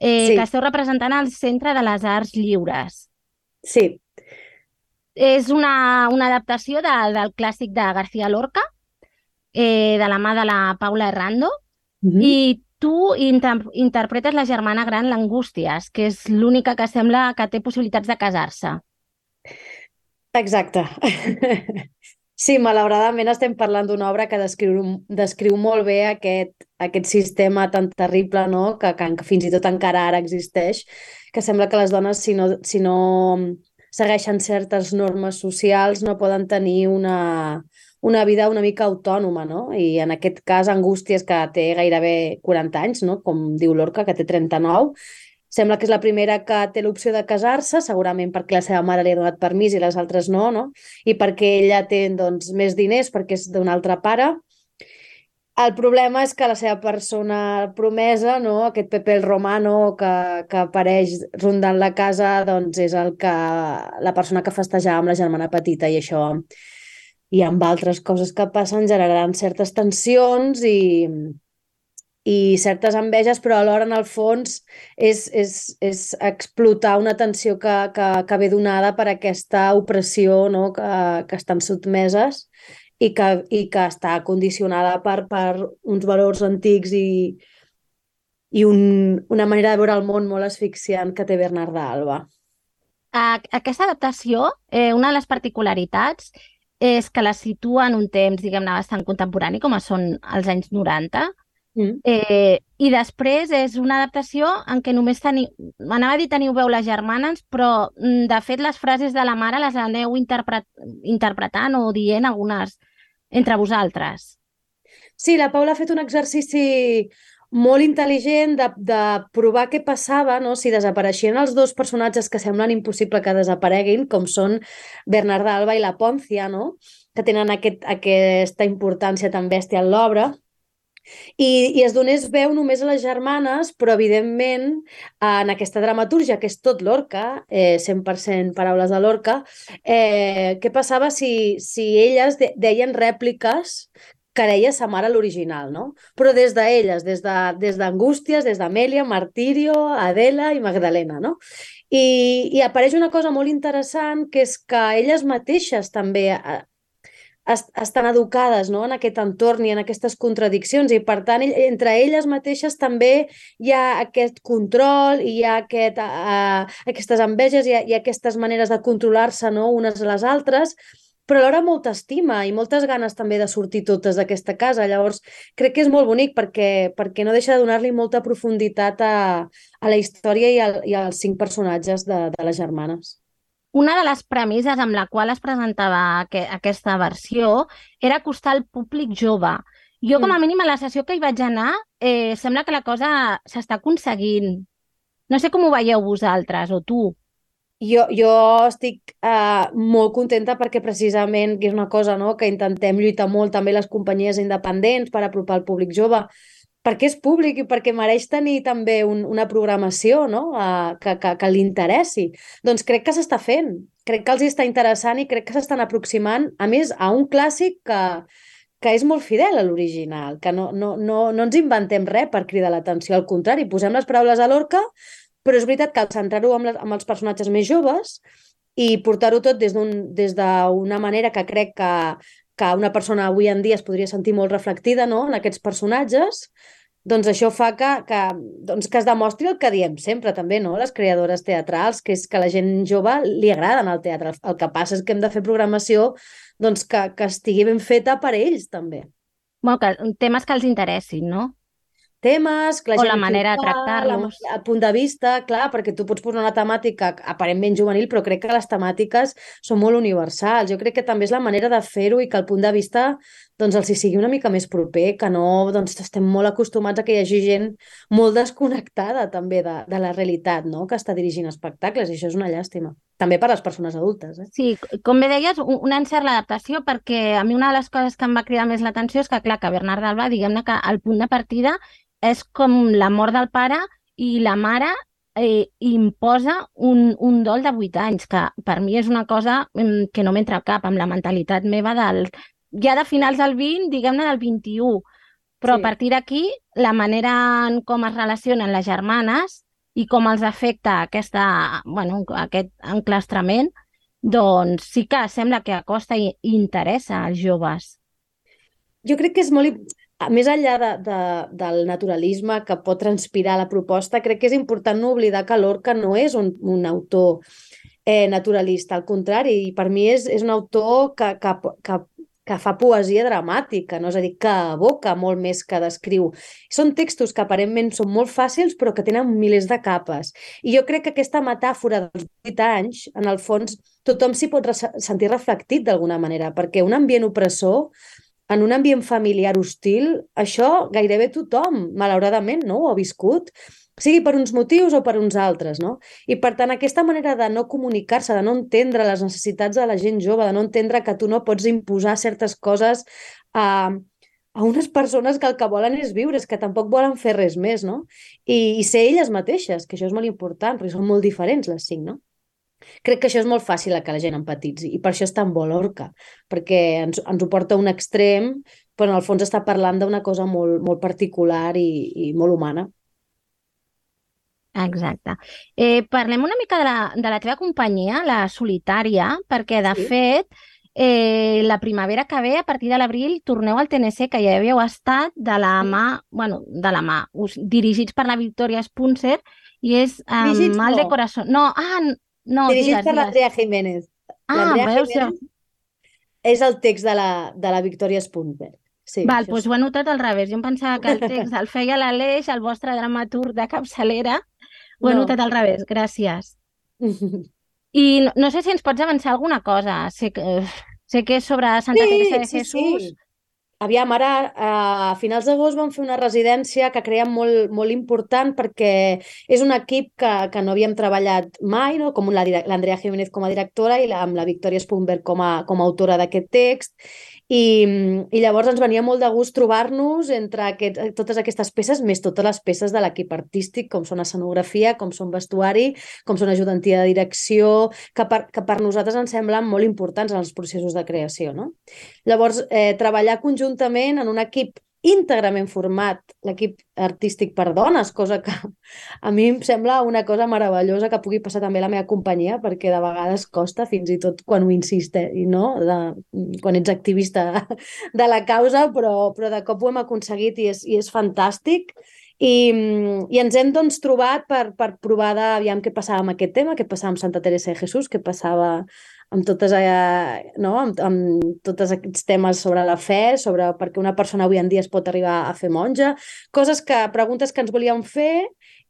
Speaker 1: eh, sí. que esteu representant al Centre de les Arts Lliures.
Speaker 5: Sí.
Speaker 1: És una, una adaptació de, del clàssic de García Lorca, eh, de la mà de la Paula Errando, mm -hmm. i tu inter interpretes la germana gran, l'Angústies, que és l'única que sembla que té possibilitats de casar-se.
Speaker 5: Exacte. *laughs* Sí, malauradament estem parlant d'una obra que descriu, descriu molt bé aquest, aquest sistema tan terrible no? que, que, fins i tot encara ara existeix, que sembla que les dones, si no, si no segueixen certes normes socials, no poden tenir una, una vida una mica autònoma, no? I en aquest cas, Angústies, que té gairebé 40 anys, no? com diu l'Orca, que té 39, sembla que és la primera que té l'opció de casar-se, segurament perquè la seva mare li ha donat permís i les altres no, no? I perquè ella té doncs, més diners perquè és d'un altre pare. El problema és que la seva persona promesa, no? aquest Pepe Romano que, que apareix rondant la casa, doncs és el que, la persona que festejava amb la germana petita i això i amb altres coses que passen generaran certes tensions i, i certes enveges, però alhora en el fons és, és, és explotar una tensió que, que, que ve donada per aquesta opressió no? que, que estan sotmeses i que, i que està condicionada per, per uns valors antics i, i un, una manera de veure el món molt asfixiant que té Bernarda Alba.
Speaker 1: Aquesta adaptació, eh, una de les particularitats és que la situa en un temps, diguem-ne, bastant contemporani, com són els anys 90, mm. eh, i després és una adaptació en què només teniu... Anava a dir teniu veu les germanes, però mm, de fet les frases de la mare les aneu interpret... interpretant o dient algunes entre vosaltres.
Speaker 5: Sí, la Paula ha fet un exercici molt intel·ligent de, de provar què passava no? si desapareixien els dos personatges que semblen impossible que desapareguin, com són Bernarda Alba i la Pòncia, no? que tenen aquest, aquesta importància tan bèstia en l'obra, i, i es donés veu només a les germanes, però evidentment en aquesta dramatúrgia, que és tot l'Orca, eh, 100% paraules de l'Orca, eh, què passava si, si elles de, deien rèpliques que deia sa mare l'original, no? Però des d'elles, des d'Angústies, de, des d'Amèlia, Martirio, Adela i Magdalena, no? I, I apareix una cosa molt interessant, que és que elles mateixes també eh, estan educades no? en aquest entorn i en aquestes contradiccions i per tant entre elles mateixes també hi ha aquest control i hi ha aquest, uh, aquestes enveges i, i aquestes maneres de controlar-se no? unes a les altres però alhora molta estima i moltes ganes també de sortir totes d'aquesta casa. Llavors, crec que és molt bonic perquè, perquè no deixa de donar-li molta profunditat a, a la història i, al, i als cinc personatges de, de les germanes.
Speaker 1: Una de les premisses amb la qual es presentava que, aquesta versió era acostar al públic jove. Jo, com a mínim, a la sessió que hi vaig anar, eh, sembla que la cosa s'està aconseguint. No sé com ho veieu vosaltres, o tu.
Speaker 5: Jo, jo estic uh, molt contenta perquè precisament que és una cosa no, que intentem lluitar molt també les companyies independents per apropar al públic jove, perquè és públic i perquè mereix tenir també un, una programació no? uh, que, que, que li interessi. Doncs crec que s'està fent, crec que els està interessant i crec que s'estan aproximant, a més, a un clàssic que, que és molt fidel a l'original, que no, no, no, no ens inventem res per cridar l'atenció, al contrari, posem les paraules a l'orca, però és veritat que al centrar-ho amb, amb els personatges més joves i portar-ho tot des d'una des manera que crec que, que una persona avui en dia es podria sentir molt reflectida no? en aquests personatges, doncs això fa que, que, doncs que es demostri el que diem sempre també, no? les creadores teatrals, que és que la gent jove li agrada anar al teatre. El que passa és que hem de fer programació doncs que, que estigui ben feta per ells també.
Speaker 1: Bueno, que, temes que els interessin, no?
Speaker 5: Temes, que la
Speaker 1: o la manera de tractar-los.
Speaker 5: A punt de vista, clar, perquè tu pots posar una temàtica aparentment juvenil, però crec que les temàtiques són molt universals. Jo crec que també és la manera de fer-ho i que el punt de vista doncs els hi sigui una mica més proper, que no doncs, estem molt acostumats a que hi hagi gent molt desconnectada també de, de la realitat, no? que està dirigint espectacles, i això és una llàstima. També per a les persones adultes. Eh?
Speaker 1: Sí, com bé deies, un encert l'adaptació, perquè a mi una de les coses que em va cridar més l'atenció és que, clar, que Bernard Alba, diguem-ne que el punt de partida és com la mort del pare i la mare eh, imposa un, un dol de 8 anys, que per mi és una cosa mm, que no m'entra cap amb la mentalitat meva del, ja de finals del 20, diguem-ne del 21. Però sí. a partir d'aquí, la manera en com es relacionen les germanes i com els afecta aquesta, bueno, aquest enclastrament, doncs sí que sembla que acosta i interessa als joves.
Speaker 5: Jo crec que és molt... Més enllà de, de, del naturalisme que pot transpirar la proposta, crec que és important no oblidar que Lorca no és un, un autor eh, naturalista, al contrari, i per mi és, és un autor que, que, que que fa poesia dramàtica, no? és a dir, que evoca molt més que descriu. Són textos que aparentment són molt fàcils però que tenen milers de capes. I jo crec que aquesta metàfora dels 8 anys, en el fons, tothom s'hi pot sentir reflectit d'alguna manera, perquè un ambient opressor en un ambient familiar hostil, això gairebé tothom, malauradament, no ho ha viscut sigui per uns motius o per uns altres, no? I per tant, aquesta manera de no comunicar-se, de no entendre les necessitats de la gent jove, de no entendre que tu no pots imposar certes coses a, a unes persones que el que volen és viure, és que tampoc volen fer res més, no? I, i ser elles mateixes, que això és molt important, perquè són molt diferents les cinc, no? Crec que això és molt fàcil a que la gent empatitzi i per això és tan bo l'orca, perquè ens, ens ho porta a un extrem, però en el fons està parlant d'una cosa molt, molt particular i, i molt humana.
Speaker 1: Exacte. Eh, parlem una mica de la, de la teva companyia, la Solitària, perquè, de sí. fet, eh, la primavera que ve, a partir de l'abril, torneu al TNC, que ja havíeu estat de la mà, bueno, de la mà, us, dirigits per la Victoria Spunser, i és um, Mal
Speaker 5: no.
Speaker 1: de Corazón. No, ah, no,
Speaker 5: dirigits
Speaker 1: digues,
Speaker 5: per l'Andrea Jiménez.
Speaker 1: Ah, veus?
Speaker 5: Jiménez és el text de la, de la Victoria Spunberg. Sí,
Speaker 1: Val, doncs
Speaker 5: sí.
Speaker 1: ho he notat al revés. Jo em pensava que el *laughs* text el feia l'Aleix, el vostre dramaturg de capçalera. Ho he
Speaker 5: No.
Speaker 1: notat al revés, gràcies. *laughs* I no, no sé si ens pots avançar alguna cosa. Sé que, sé que és sobre Santa Teresa de Jesús.
Speaker 5: Aviam, ara a finals d'agost vam fer una residència que creiem molt, molt important perquè és un equip que, que no havíem treballat mai, no? com l'Andrea Jiménez com a directora i la, amb la Victoria Spunberg com a, com a autora d'aquest text. I, I llavors ens venia molt de gust trobar-nos entre aquest, totes aquestes peces, més totes les peces de l'equip artístic, com són escenografia, com són vestuari, com són ajudantia de direcció, que per, que per nosaltres ens semblen molt importants en els processos de creació. No? Llavors, eh, treballar conjuntament en un equip íntegrament format, l'equip artístic per dones, cosa que a mi em sembla una cosa meravellosa que pugui passar també a la meva companyia, perquè de vegades costa, fins i tot quan ho insiste, i no? De, quan ets activista de la causa, però, però de cop ho hem aconseguit i és, i és fantàstic. I, I ens hem doncs, trobat per, per provar de, aviam què passava amb aquest tema, què passava amb Santa Teresa de Jesús, què passava amb, totes, eh, no? amb, amb tots aquests temes sobre la fe, sobre per què una persona avui en dia es pot arribar a fer monja, coses que, preguntes que ens volíem fer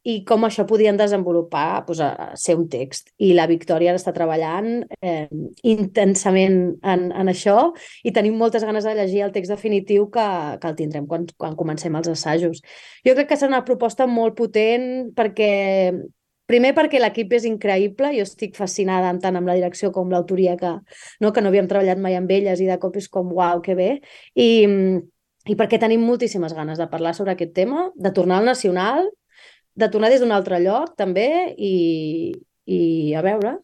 Speaker 5: i com això podien desenvolupar doncs, a ser un text. I la Victòria està treballant eh, intensament en, en això i tenim moltes ganes de llegir el text definitiu que, que el tindrem quan, quan comencem els assajos. Jo crec que serà una proposta molt potent perquè Primer perquè l'equip és increïble, jo estic fascinada tant amb la direcció com l'autoria que, no, que no havíem treballat mai amb elles i de cop és com, uau, que bé. I, i perquè tenim moltíssimes ganes de parlar sobre aquest tema, de tornar al nacional, de tornar des d'un altre lloc també i, i a veure,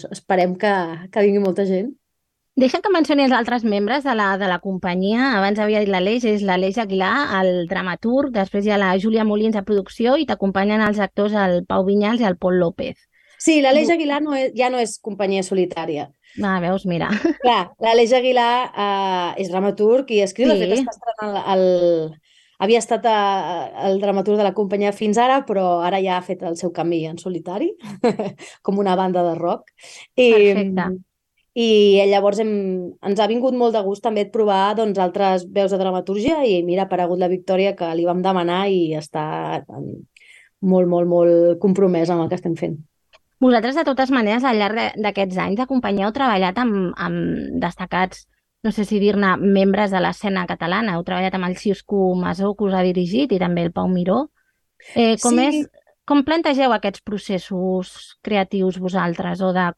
Speaker 5: esperem que, que vingui molta gent.
Speaker 1: Deixa que mencioni els altres membres de la, de la companyia. Abans havia dit l'Aleix, és l'Aleix Aguilar, el dramaturg, després hi ha la Júlia Molins a producció i t'acompanyen els actors el Pau Vinyals i el Pol López.
Speaker 5: Sí, l'Aleix Aguilar no és, ja no és companyia solitària.
Speaker 1: Ah, veus, mira. *laughs*
Speaker 5: Clar, l'Aleix Aguilar uh, és dramaturg i escriu, sí. de fet està estrenant el, el, havia estat a, a, el dramaturg de la companyia fins ara, però ara ja ha fet el seu camí en solitari, *laughs* com una banda de rock. I,
Speaker 1: Perfecte.
Speaker 5: I llavors hem, ens ha vingut molt de gust també provar doncs, altres veus de dramatúrgia i mira, ha aparegut la Victòria que li vam demanar i està molt, molt, molt compromès amb el que estem fent.
Speaker 1: Vosaltres, de totes maneres, al llarg d'aquests anys heu treballat amb, amb destacats no sé si dir-ne membres de l'escena catalana. Heu treballat amb el Xisco Masó, que us ha dirigit, i també el Pau Miró. Eh, com,
Speaker 5: Sí.
Speaker 1: és, com plantegeu aquests processos creatius vosaltres? O de...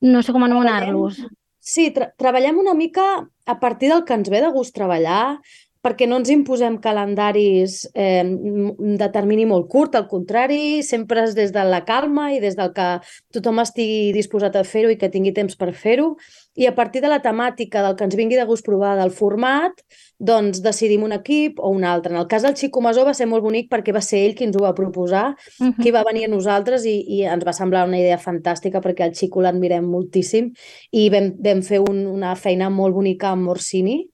Speaker 1: No sé com anomenar-los.
Speaker 5: Sí, tra treballem una mica a partir del que ens ve de gust treballar, perquè no ens imposem calendaris eh, de termini molt curt, al contrari, sempre és des de la calma i des del que tothom estigui disposat a fer-ho i que tingui temps per fer-ho. I a partir de la temàtica, del que ens vingui de gust provar del format, doncs decidim un equip o un altre. En el cas del Xico Masó va ser molt bonic perquè va ser ell qui ens ho va proposar,
Speaker 1: Uh -huh.
Speaker 5: qui va venir a nosaltres i, i ens va semblar una idea fantàstica perquè el Xico l'admirem moltíssim i vam, vam fer un, una feina molt bonica amb Orsini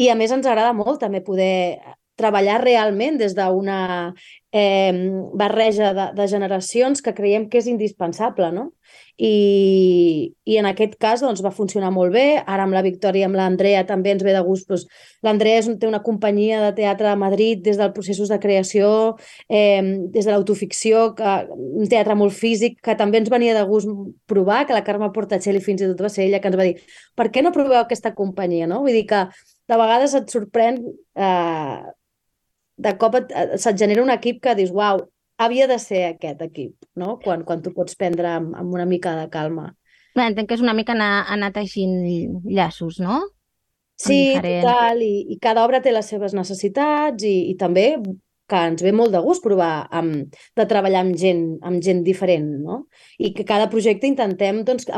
Speaker 5: i a més ens agrada molt també poder treballar realment des d'una eh, barreja de, de generacions que creiem que és indispensable, no? I, i en aquest cas doncs, va funcionar molt bé. Ara amb la Victòria amb l'Andrea també ens ve de gust. Doncs, L'Andrea un- té una companyia de teatre a Madrid des dels processos de creació, eh, des de l'autoficció, que- un teatre molt físic, que també ens venia de gust provar, que la Carme Portacelli fins i tot va ser ella que ens va dir per què no proveu aquesta companyia, no? Vull dir que de vegades et sorprèn eh, de cop et, et- se't genera un equip que dius, uau, havia de ser aquest equip, no? Quan, quan tu pots prendre amb, amb una mica de calma.
Speaker 1: Bé, entenc que és una mica anar, anar teixint llaços, no?
Speaker 5: Sí,
Speaker 1: diferent.
Speaker 5: total, i, i cada obra té les seves necessitats i, i també que ens ve molt de gust provar amb, de treballar amb gent, amb gent diferent, no? I que cada projecte intentem doncs,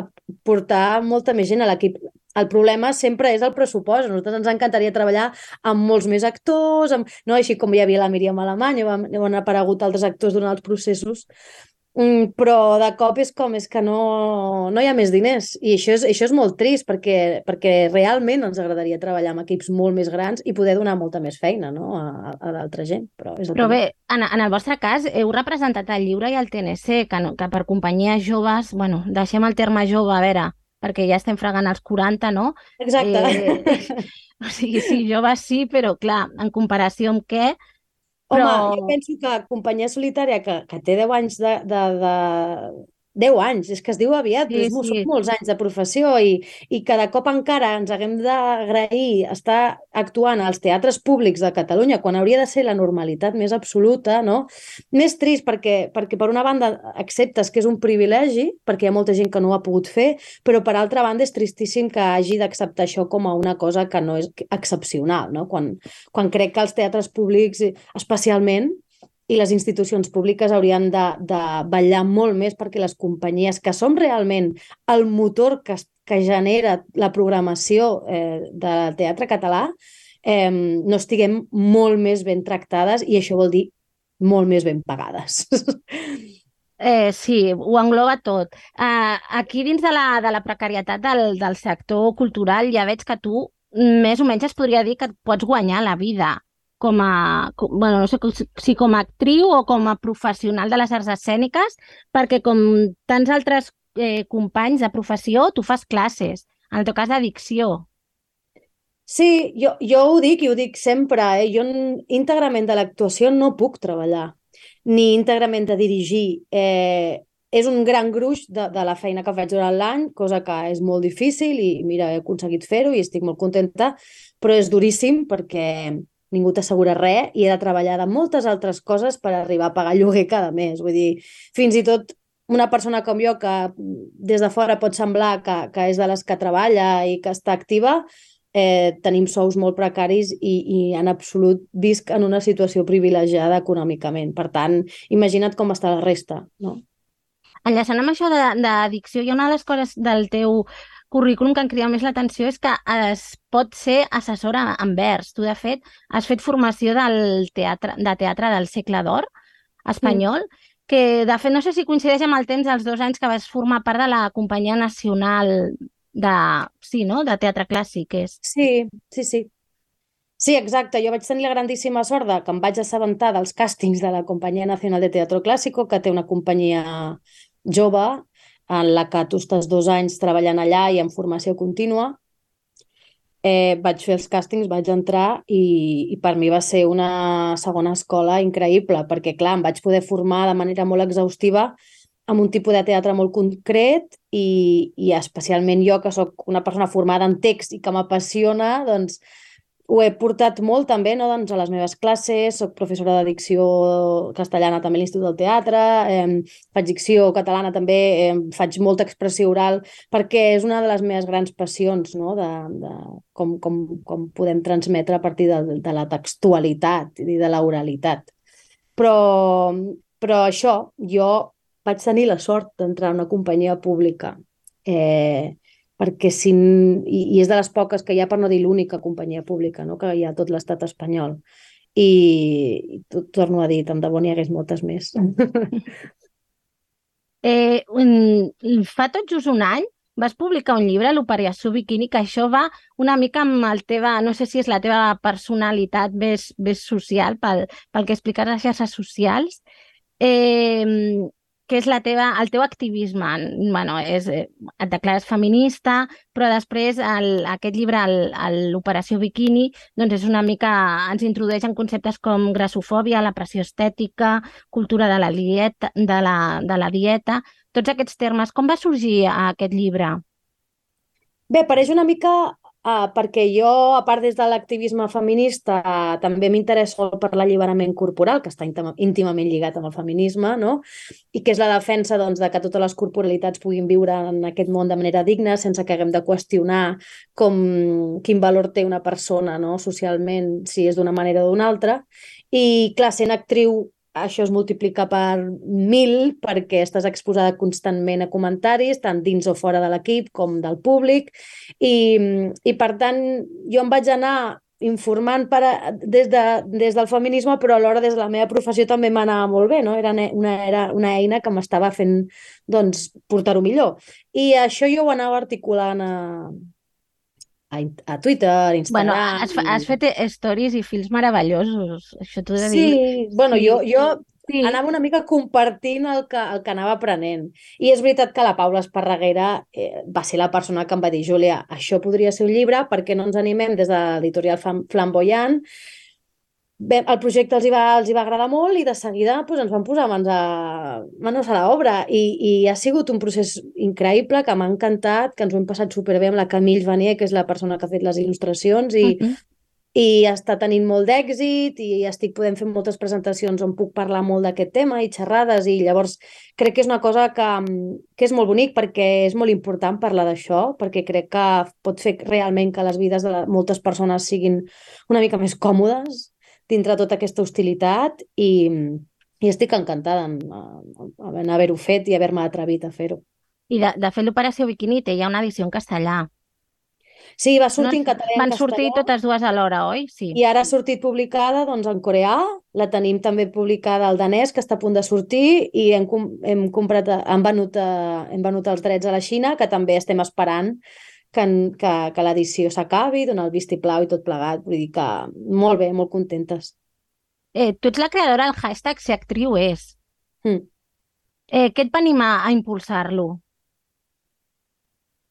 Speaker 5: portar molta més gent a l'equip. El problema sempre és el pressupost. A nosaltres ens encantaria treballar amb molts més actors, amb, no? així com hi havia la Míriam Alemany, on han aparegut altres actors durant els processos, Mm, però de cop és com és que no, no hi ha més diners i això és, això és molt trist perquè, perquè realment ens agradaria treballar amb equips molt més grans i poder donar molta més feina no? a, a d'altra gent. Però, és el
Speaker 1: Però bé, en, en el vostre cas, heu representat el lliure i el TNC, que, no, que per companyies joves, bueno, deixem el terme jove, a veure, perquè ja estem fregant els 40, no?
Speaker 5: Exacte.
Speaker 1: Eh, *laughs* o sigui, sí, joves sí, però clar, en comparació amb què?
Speaker 5: Home,
Speaker 1: però-
Speaker 5: jo penso que companyia solitària que, que té 10 anys de, de, de... 10 anys, és que es diu aviat,
Speaker 1: Sí,
Speaker 5: però
Speaker 1: sí.
Speaker 5: són molts anys de professió i, i cada cop encara ens haguem d'agrair estar actuant als teatres públics de Catalunya quan hauria de ser la normalitat més absoluta, no? Més trist perquè, perquè per una banda acceptes que és un privilegi, perquè hi ha molta gent que no ho ha pogut fer, però per altra banda és tristíssim que hagi d'acceptar això com a una cosa que no és excepcional, no? Quan, quan crec que els teatres públics, especialment, i les institucions públiques haurien de, de vetllar molt més perquè les companyies, que som realment el motor que, que genera la programació eh, del teatre català, eh, no estiguem molt més ben tractades i això vol dir molt més ben pagades. *laughs*
Speaker 1: Eh, sí, ho engloba tot. Uh, aquí dins de la, de la precarietat del, del sector cultural ja veig que tu més o menys es podria dir que et pots guanyar la vida com a, com, bueno, no sé si com a actriu o com a professional de les arts escèniques, perquè com tants altres eh, companys de professió, tu fas classes, en el teu cas d'addicció.
Speaker 5: Sí, jo, jo ho dic i ho dic sempre, eh? jo íntegrament de l'actuació no puc treballar, ni íntegrament de dirigir. Eh, és un gran gruix de, de la feina que faig durant l'any, cosa que és molt difícil i mira, he aconseguit fer-ho i estic molt contenta, però és duríssim perquè ningú t'assegura res i he de treballar de moltes altres coses per arribar a pagar lloguer cada mes. Vull dir, fins i tot una persona com jo que des de fora pot semblar que, que és de les que treballa i que està activa, eh, tenim sous molt precaris i, i en absolut visc en una situació privilegiada econòmicament. Per tant, imagina't com està la resta, no?
Speaker 1: Enllaçant amb això d'addicció, hi ha una de les coses del teu currículum que em crida més l'atenció és que es pot ser assessora en vers. Tu, de fet, has fet formació del teatre, de teatre del segle d'or espanyol, que, de fet, no sé si coincideix amb el temps dels dos anys que vas formar part de la Companyia Nacional de, sí, no? de teatre clàssic. És.
Speaker 5: Sí, sí, sí. Sí, exacte. Jo vaig tenir la grandíssima sort de que em vaig assabentar dels càstings de la Companyia Nacional de Teatro Clásico, que té una companyia jove en la que tu estàs dos anys treballant allà i en formació contínua. Eh, vaig fer els càstings, vaig entrar i, i per mi va ser una segona escola increïble, perquè clar, em vaig poder formar de manera molt exhaustiva amb un tipus de teatre molt concret i, i especialment jo, que sóc una persona formada en text i que m'apassiona, doncs ho he portat molt també no? doncs, a les meves classes, soc professora de dicció castellana també a l'Institut del Teatre, eh, faig dicció catalana també, eh, faig molta expressió oral, perquè és una de les meves grans passions, no? de, de com, com, com podem transmetre a partir de, de la textualitat i de l'oralitat. Però, però això, jo vaig tenir la sort d'entrar en una companyia pública eh, perquè si, i, i és de les poques que hi ha, per no dir l'única companyia pública, no? que hi ha tot l'estat espanyol. I, i to- torno a dir, tant de bo n'hi hagués moltes més. *laughs*
Speaker 1: Eh, un- fa tot just un any vas publicar un llibre, l'Operació Bikini, que això va una mica amb el teva, no sé si és la teva personalitat més, més social, pel, pel que expliques les xarxes socials, eh, que és la teva, el teu activisme. Bueno, és, eh, et declares feminista, però després el, aquest llibre, l'Operació Bikini, doncs és una mica, ens introdueix en conceptes com grassofòbia, la pressió estètica, cultura de la dieta, de la, de la dieta, tots aquests termes. Com va sorgir aquest llibre?
Speaker 5: Bé, pareix una mica uh, perquè jo, a part des de l'activisme feminista, uh, també m'interesso per l'alliberament corporal, que està íntima- íntimament lligat amb el feminisme, no? i que és la defensa doncs, de que totes les corporalitats puguin viure en aquest món de manera digna, sense que haguem de qüestionar com, quin valor té una persona no? socialment, si és d'una manera o d'una altra. I, clar, sent actriu això es multiplica per mil perquè estàs exposada constantment a comentaris, tant dins o fora de l'equip com del públic, i, i per tant jo em vaig anar informant per a, des, de, des del feminisme, però alhora des de la meva professió també m'anava molt bé, no? Era una, era una eina que m'estava fent doncs, portar-ho millor. I això jo ho anava articulant a, a, a Twitter, a
Speaker 1: Bueno,
Speaker 5: Instagram...
Speaker 1: has, fa- has fet stories i fils meravellosos, això t'ho he de dir.
Speaker 5: Sí, bueno,
Speaker 1: Sí.
Speaker 5: jo, jo
Speaker 1: Sí.
Speaker 5: anava una mica compartint el que, el que anava aprenent. I és veritat que la Paula Esparreguera eh, va ser la persona que em va dir Júlia, això podria ser un llibre, per què no ens animem des de l'editorial Flam- Flamboyant? Bé, el projecte els hi, va, els hi va agradar molt i de seguida doncs, ens van posar mans a, manos a l'obra. I, i ha sigut un procés increïble que m'ha encantat, que ens ho hem passat superbé amb la Camille Vanier, que és la persona que ha fet les il·lustracions i,
Speaker 1: Mhm.
Speaker 5: i està tenint molt d'èxit i estic podent fer moltes presentacions on puc parlar molt d'aquest tema i xerrades. I llavors crec que és una cosa que, que és molt bonic perquè és molt important parlar d'això perquè crec que pot fer realment que les vides de moltes persones siguin una mica més còmodes dintre tota aquesta hostilitat i, i estic encantada en, en, en haver-ho fet i haver-me atrevit a fer-ho.
Speaker 1: I de, de fet, l'Operació Bikini té ja una edició en castellà.
Speaker 5: Sí, va sortir en
Speaker 1: No?
Speaker 5: català en
Speaker 1: Van sortir
Speaker 5: castellà.
Speaker 1: totes dues alhora, oi? Sí.
Speaker 5: I ara ha sortit publicada doncs, en coreà, la tenim també publicada al danès, que està a punt de sortir, i hem, hem, comprat, hem, venut, a, hem venut els drets a la Xina, que també estem esperant que, que, que l'edició s'acabi, donar el vistiplau i tot plegat. Vull dir que molt bé, molt contentes.
Speaker 1: Eh, tu ets la creadora del hashtag Ser actriu és.
Speaker 5: Mm.
Speaker 1: Eh, què et va animar a impulsar-lo?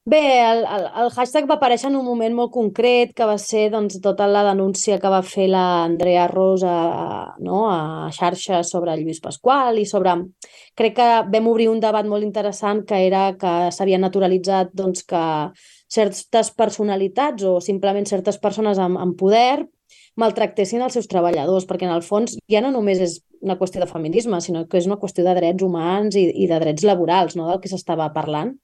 Speaker 5: Bé, el, el, el hashtag va aparèixer en un moment molt concret, que va ser doncs, tota la denúncia que va fer l'Andrea Rosa no, a xarxes sobre Lluís Pasqual i sobre... Crec que vam obrir un debat molt interessant que era que s'havia naturalitzat doncs, que certes personalitats o simplement certes persones amb, amb poder maltractessin els seus treballadors, perquè en el fons ja no només és una qüestió de feminisme, sinó que és una qüestió de drets humans i, i de drets laborals, no?, del que s'estava parlant.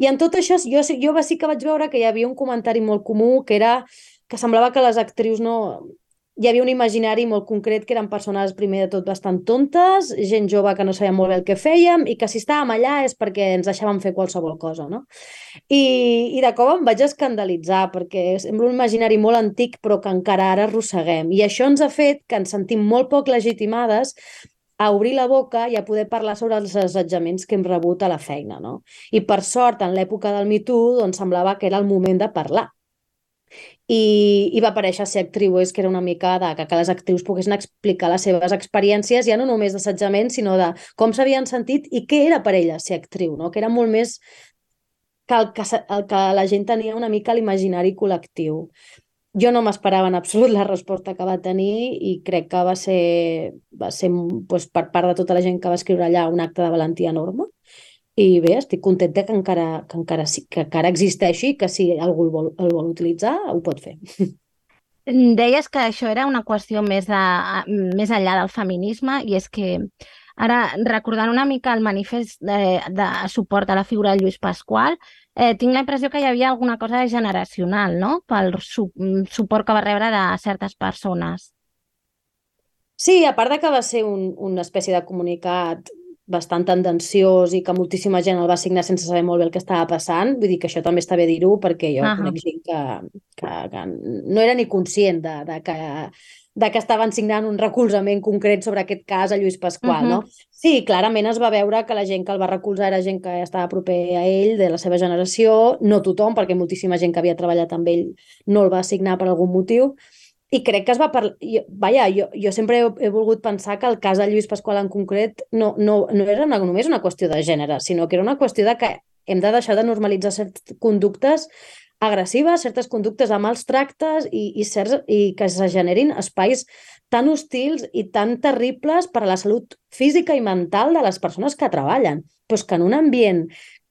Speaker 5: I en tot això, jo, jo sí que vaig veure que hi havia un comentari molt comú, que era que semblava que les actrius no... Hi havia un imaginari molt concret que eren persones, primer de tot, bastant tontes, gent jove que no sabia molt bé el que fèiem i que si estàvem allà és perquè ens deixàvem fer qualsevol cosa, no? I, i de cop em vaig escandalitzar perquè sembla un imaginari molt antic però que encara ara arrosseguem. I això ens ha fet que ens sentim molt poc legitimades a obrir la boca i a poder parlar sobre els assetjaments que hem rebut a la feina. No? I per sort, en l'època del Me Too, doncs, semblava que era el moment de parlar. I, i va aparèixer ser actriu, és que era una mica de que, que les actrius poguessin explicar les seves experiències, ja no només d'assetjament, sinó de com s'havien sentit i què era per elles ser actriu, no? que era molt més que el que, el que la gent tenia una mica l'imaginari col·lectiu jo no m'esperava en absolut la resposta que va tenir i crec que va ser, va ser doncs, per part de tota la gent que va escriure allà un acte de valentia enorme. I bé, estic contenta que encara, que encara, que encara existeixi, que si algú el vol, el vol utilitzar, ho pot fer.
Speaker 1: Deies que això era una qüestió més, de, més enllà del feminisme i és que ara, recordant una mica el manifest de, de suport a la figura de Lluís Pasqual, eh, tinc la impressió que hi havia alguna cosa generacional, no?, pel su mm, suport que va rebre de certes persones.
Speaker 5: Sí, a part de que va ser un, una espècie de comunicat bastant tendenciós i que moltíssima gent el va signar sense saber molt bé el que estava passant. Vull dir que això també està bé dir-ho perquè jo uh -huh. conec gent que, que, que no era ni conscient de, de que de que estaven signant un recolzament concret sobre aquest cas a Lluís Pasqual, uh -huh. no? Sí, clarament es va veure que la gent que el va recolzar era gent que estava proper a ell, de la seva generació, no tothom, perquè moltíssima gent que havia treballat amb ell no el va signar per algun motiu, i crec que es va parlar... Vaja, jo, jo sempre he, he volgut pensar que el cas de Lluís Pasqual en concret no, no, no era una, només una qüestió de gènere, sinó que era una qüestió de que hem de deixar de normalitzar certes conductes agressives, certes conductes de mals tractes i, i, certs, i que es generin espais tan hostils i tan terribles per a la salut física i mental de les persones que treballen. Però que en un ambient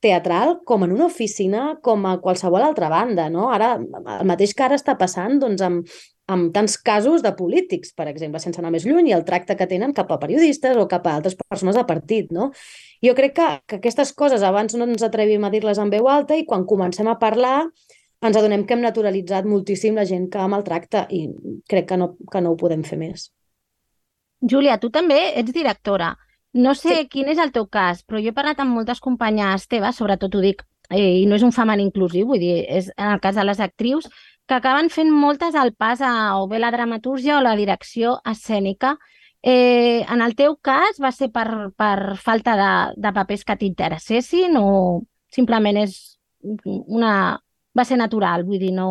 Speaker 5: teatral, com en una oficina, com a qualsevol altra banda, no? Ara, el mateix que ara està passant doncs, amb, amb tants casos de polítics, per exemple, sense anar més lluny, i el tracte que tenen cap a periodistes o cap a altres persones de partit, no? Jo crec que, que aquestes coses abans no ens atrevim a dir-les en veu alta i quan comencem a parlar ens adonem que hem naturalitzat moltíssim la gent que maltracta i crec que no, que no ho podem fer més.
Speaker 1: Júlia, tu també ets directora. No sé sí. quin és el teu cas, però jo he parlat amb moltes companyes teves, sobretot ho dic, eh, i no és un femení inclusiu, vull dir, és en el cas de les actrius, que acaben fent moltes al pas a o bé la dramatúrgia o la direcció escènica. Eh, en el teu cas va ser per, per falta de, de papers que t'interessessin o simplement és una, va ser natural, vull dir, no...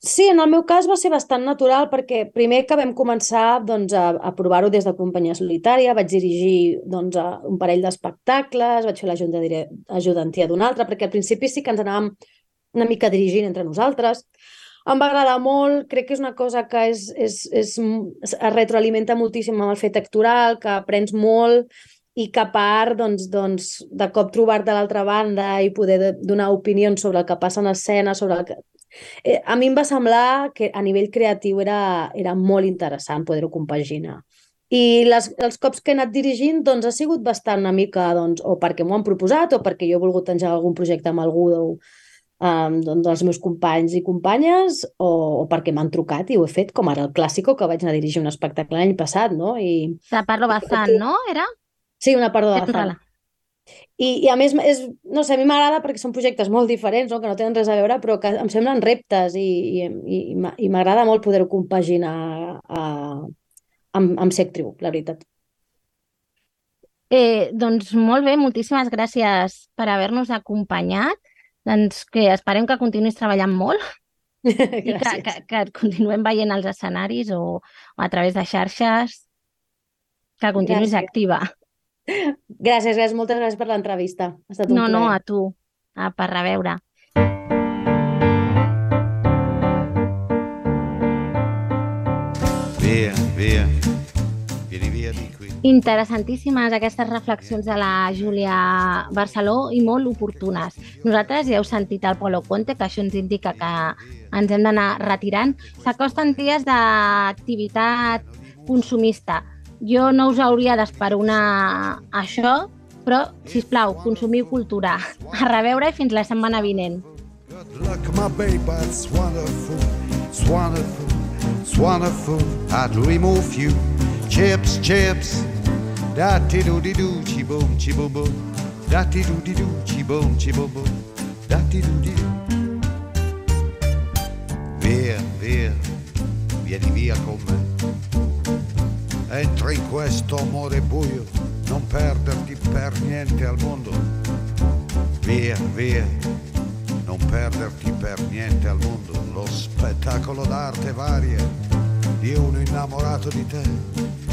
Speaker 5: Sí, en el meu cas va ser bastant natural perquè primer que vam començar doncs, a, a provar-ho des de companyia solitària, vaig dirigir doncs, a un parell d'espectacles, vaig fer l'ajudantia d'un altre, perquè al principi sí que ens anàvem una mica dirigint entre nosaltres. Em va agradar molt, crec que és una cosa que és, és, és, es retroalimenta moltíssim amb el fet actoral, que aprens molt, i que a part, doncs, doncs, de cop trobar-te a l'altra banda i poder donar opinions sobre el que passa en escena, sobre el que... Eh, a mi em va semblar que a nivell creatiu era, era molt interessant poder-ho compaginar. I les, els cops que he anat dirigint doncs, ha sigut bastant una mica doncs, o perquè m'ho han proposat o perquè jo he volgut engegar algun projecte amb algú o, um, doncs, dels meus companys i companyes o, o perquè m'han trucat i ho he fet, com ara el Clàssico, que vaig anar a dirigir un espectacle l'any passat, no? I...
Speaker 1: De Parlo Bazán, no? Era?
Speaker 5: Sí, una la sala. I, I a més, és, no sé, a mi m'agrada perquè són projectes molt diferents, no? que no tenen res a veure, però que em semblen reptes i, i, i, i m'agrada molt poder-ho compaginar a, amb, amb ser actriu, la veritat.
Speaker 1: Eh, doncs molt bé, moltíssimes gràcies per haver-nos acompanyat. Doncs que esperem que continuïs treballant molt *laughs* i que, que, que et continuem veient als escenaris o, o a través de xarxes, que continuïs gràcies. activa.
Speaker 5: Gràcies, gràcies. Moltes gràcies per l'entrevista. Ha estat un
Speaker 1: No,
Speaker 5: plaer.
Speaker 1: no, a tu. A, per reveure. Via, via. Interessantíssimes aquestes reflexions de la Júlia Barceló i molt oportunes. Nosaltres ja heu sentit el Polo Conte, que això ens indica que ens hem d'anar retirant. S'acosten dies d'activitat consumista. Jo no us hauria d'esperonar això, però, si plau, consumiu cultura. A reveure i fins la setmana vinent.
Speaker 6: Good luck, my baby, it's wonderful, it's wonderful, it's wonderful. I dream of you. Chips, chips, da ti do di do, chi boom, chi boom boom, da ti do di do, chi boom, chi boom boom, da ti do di do. Via, via, vieni via con me. Entra in questo amore buio, non perderti per niente al mondo. Via, via, non perderti per niente al mondo. Lo spettacolo d'arte varia di uno innamorato di te.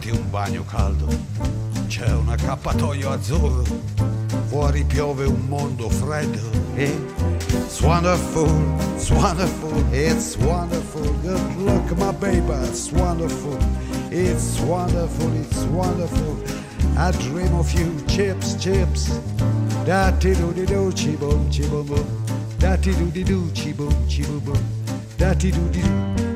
Speaker 6: Fatti un bagno caldo. C'è un accappatoio azzurro, fuori piove un mondo freddo. It's wonderful, it's wonderful, it's wonderful. Good luck, my baby, it's wonderful, it's wonderful, it's wonderful. I dream of you, chips, chips. Da ti do di do, chi boom, chi boom boom. Da ti do di do, chi boom, chi boom boom. Da ti do di do.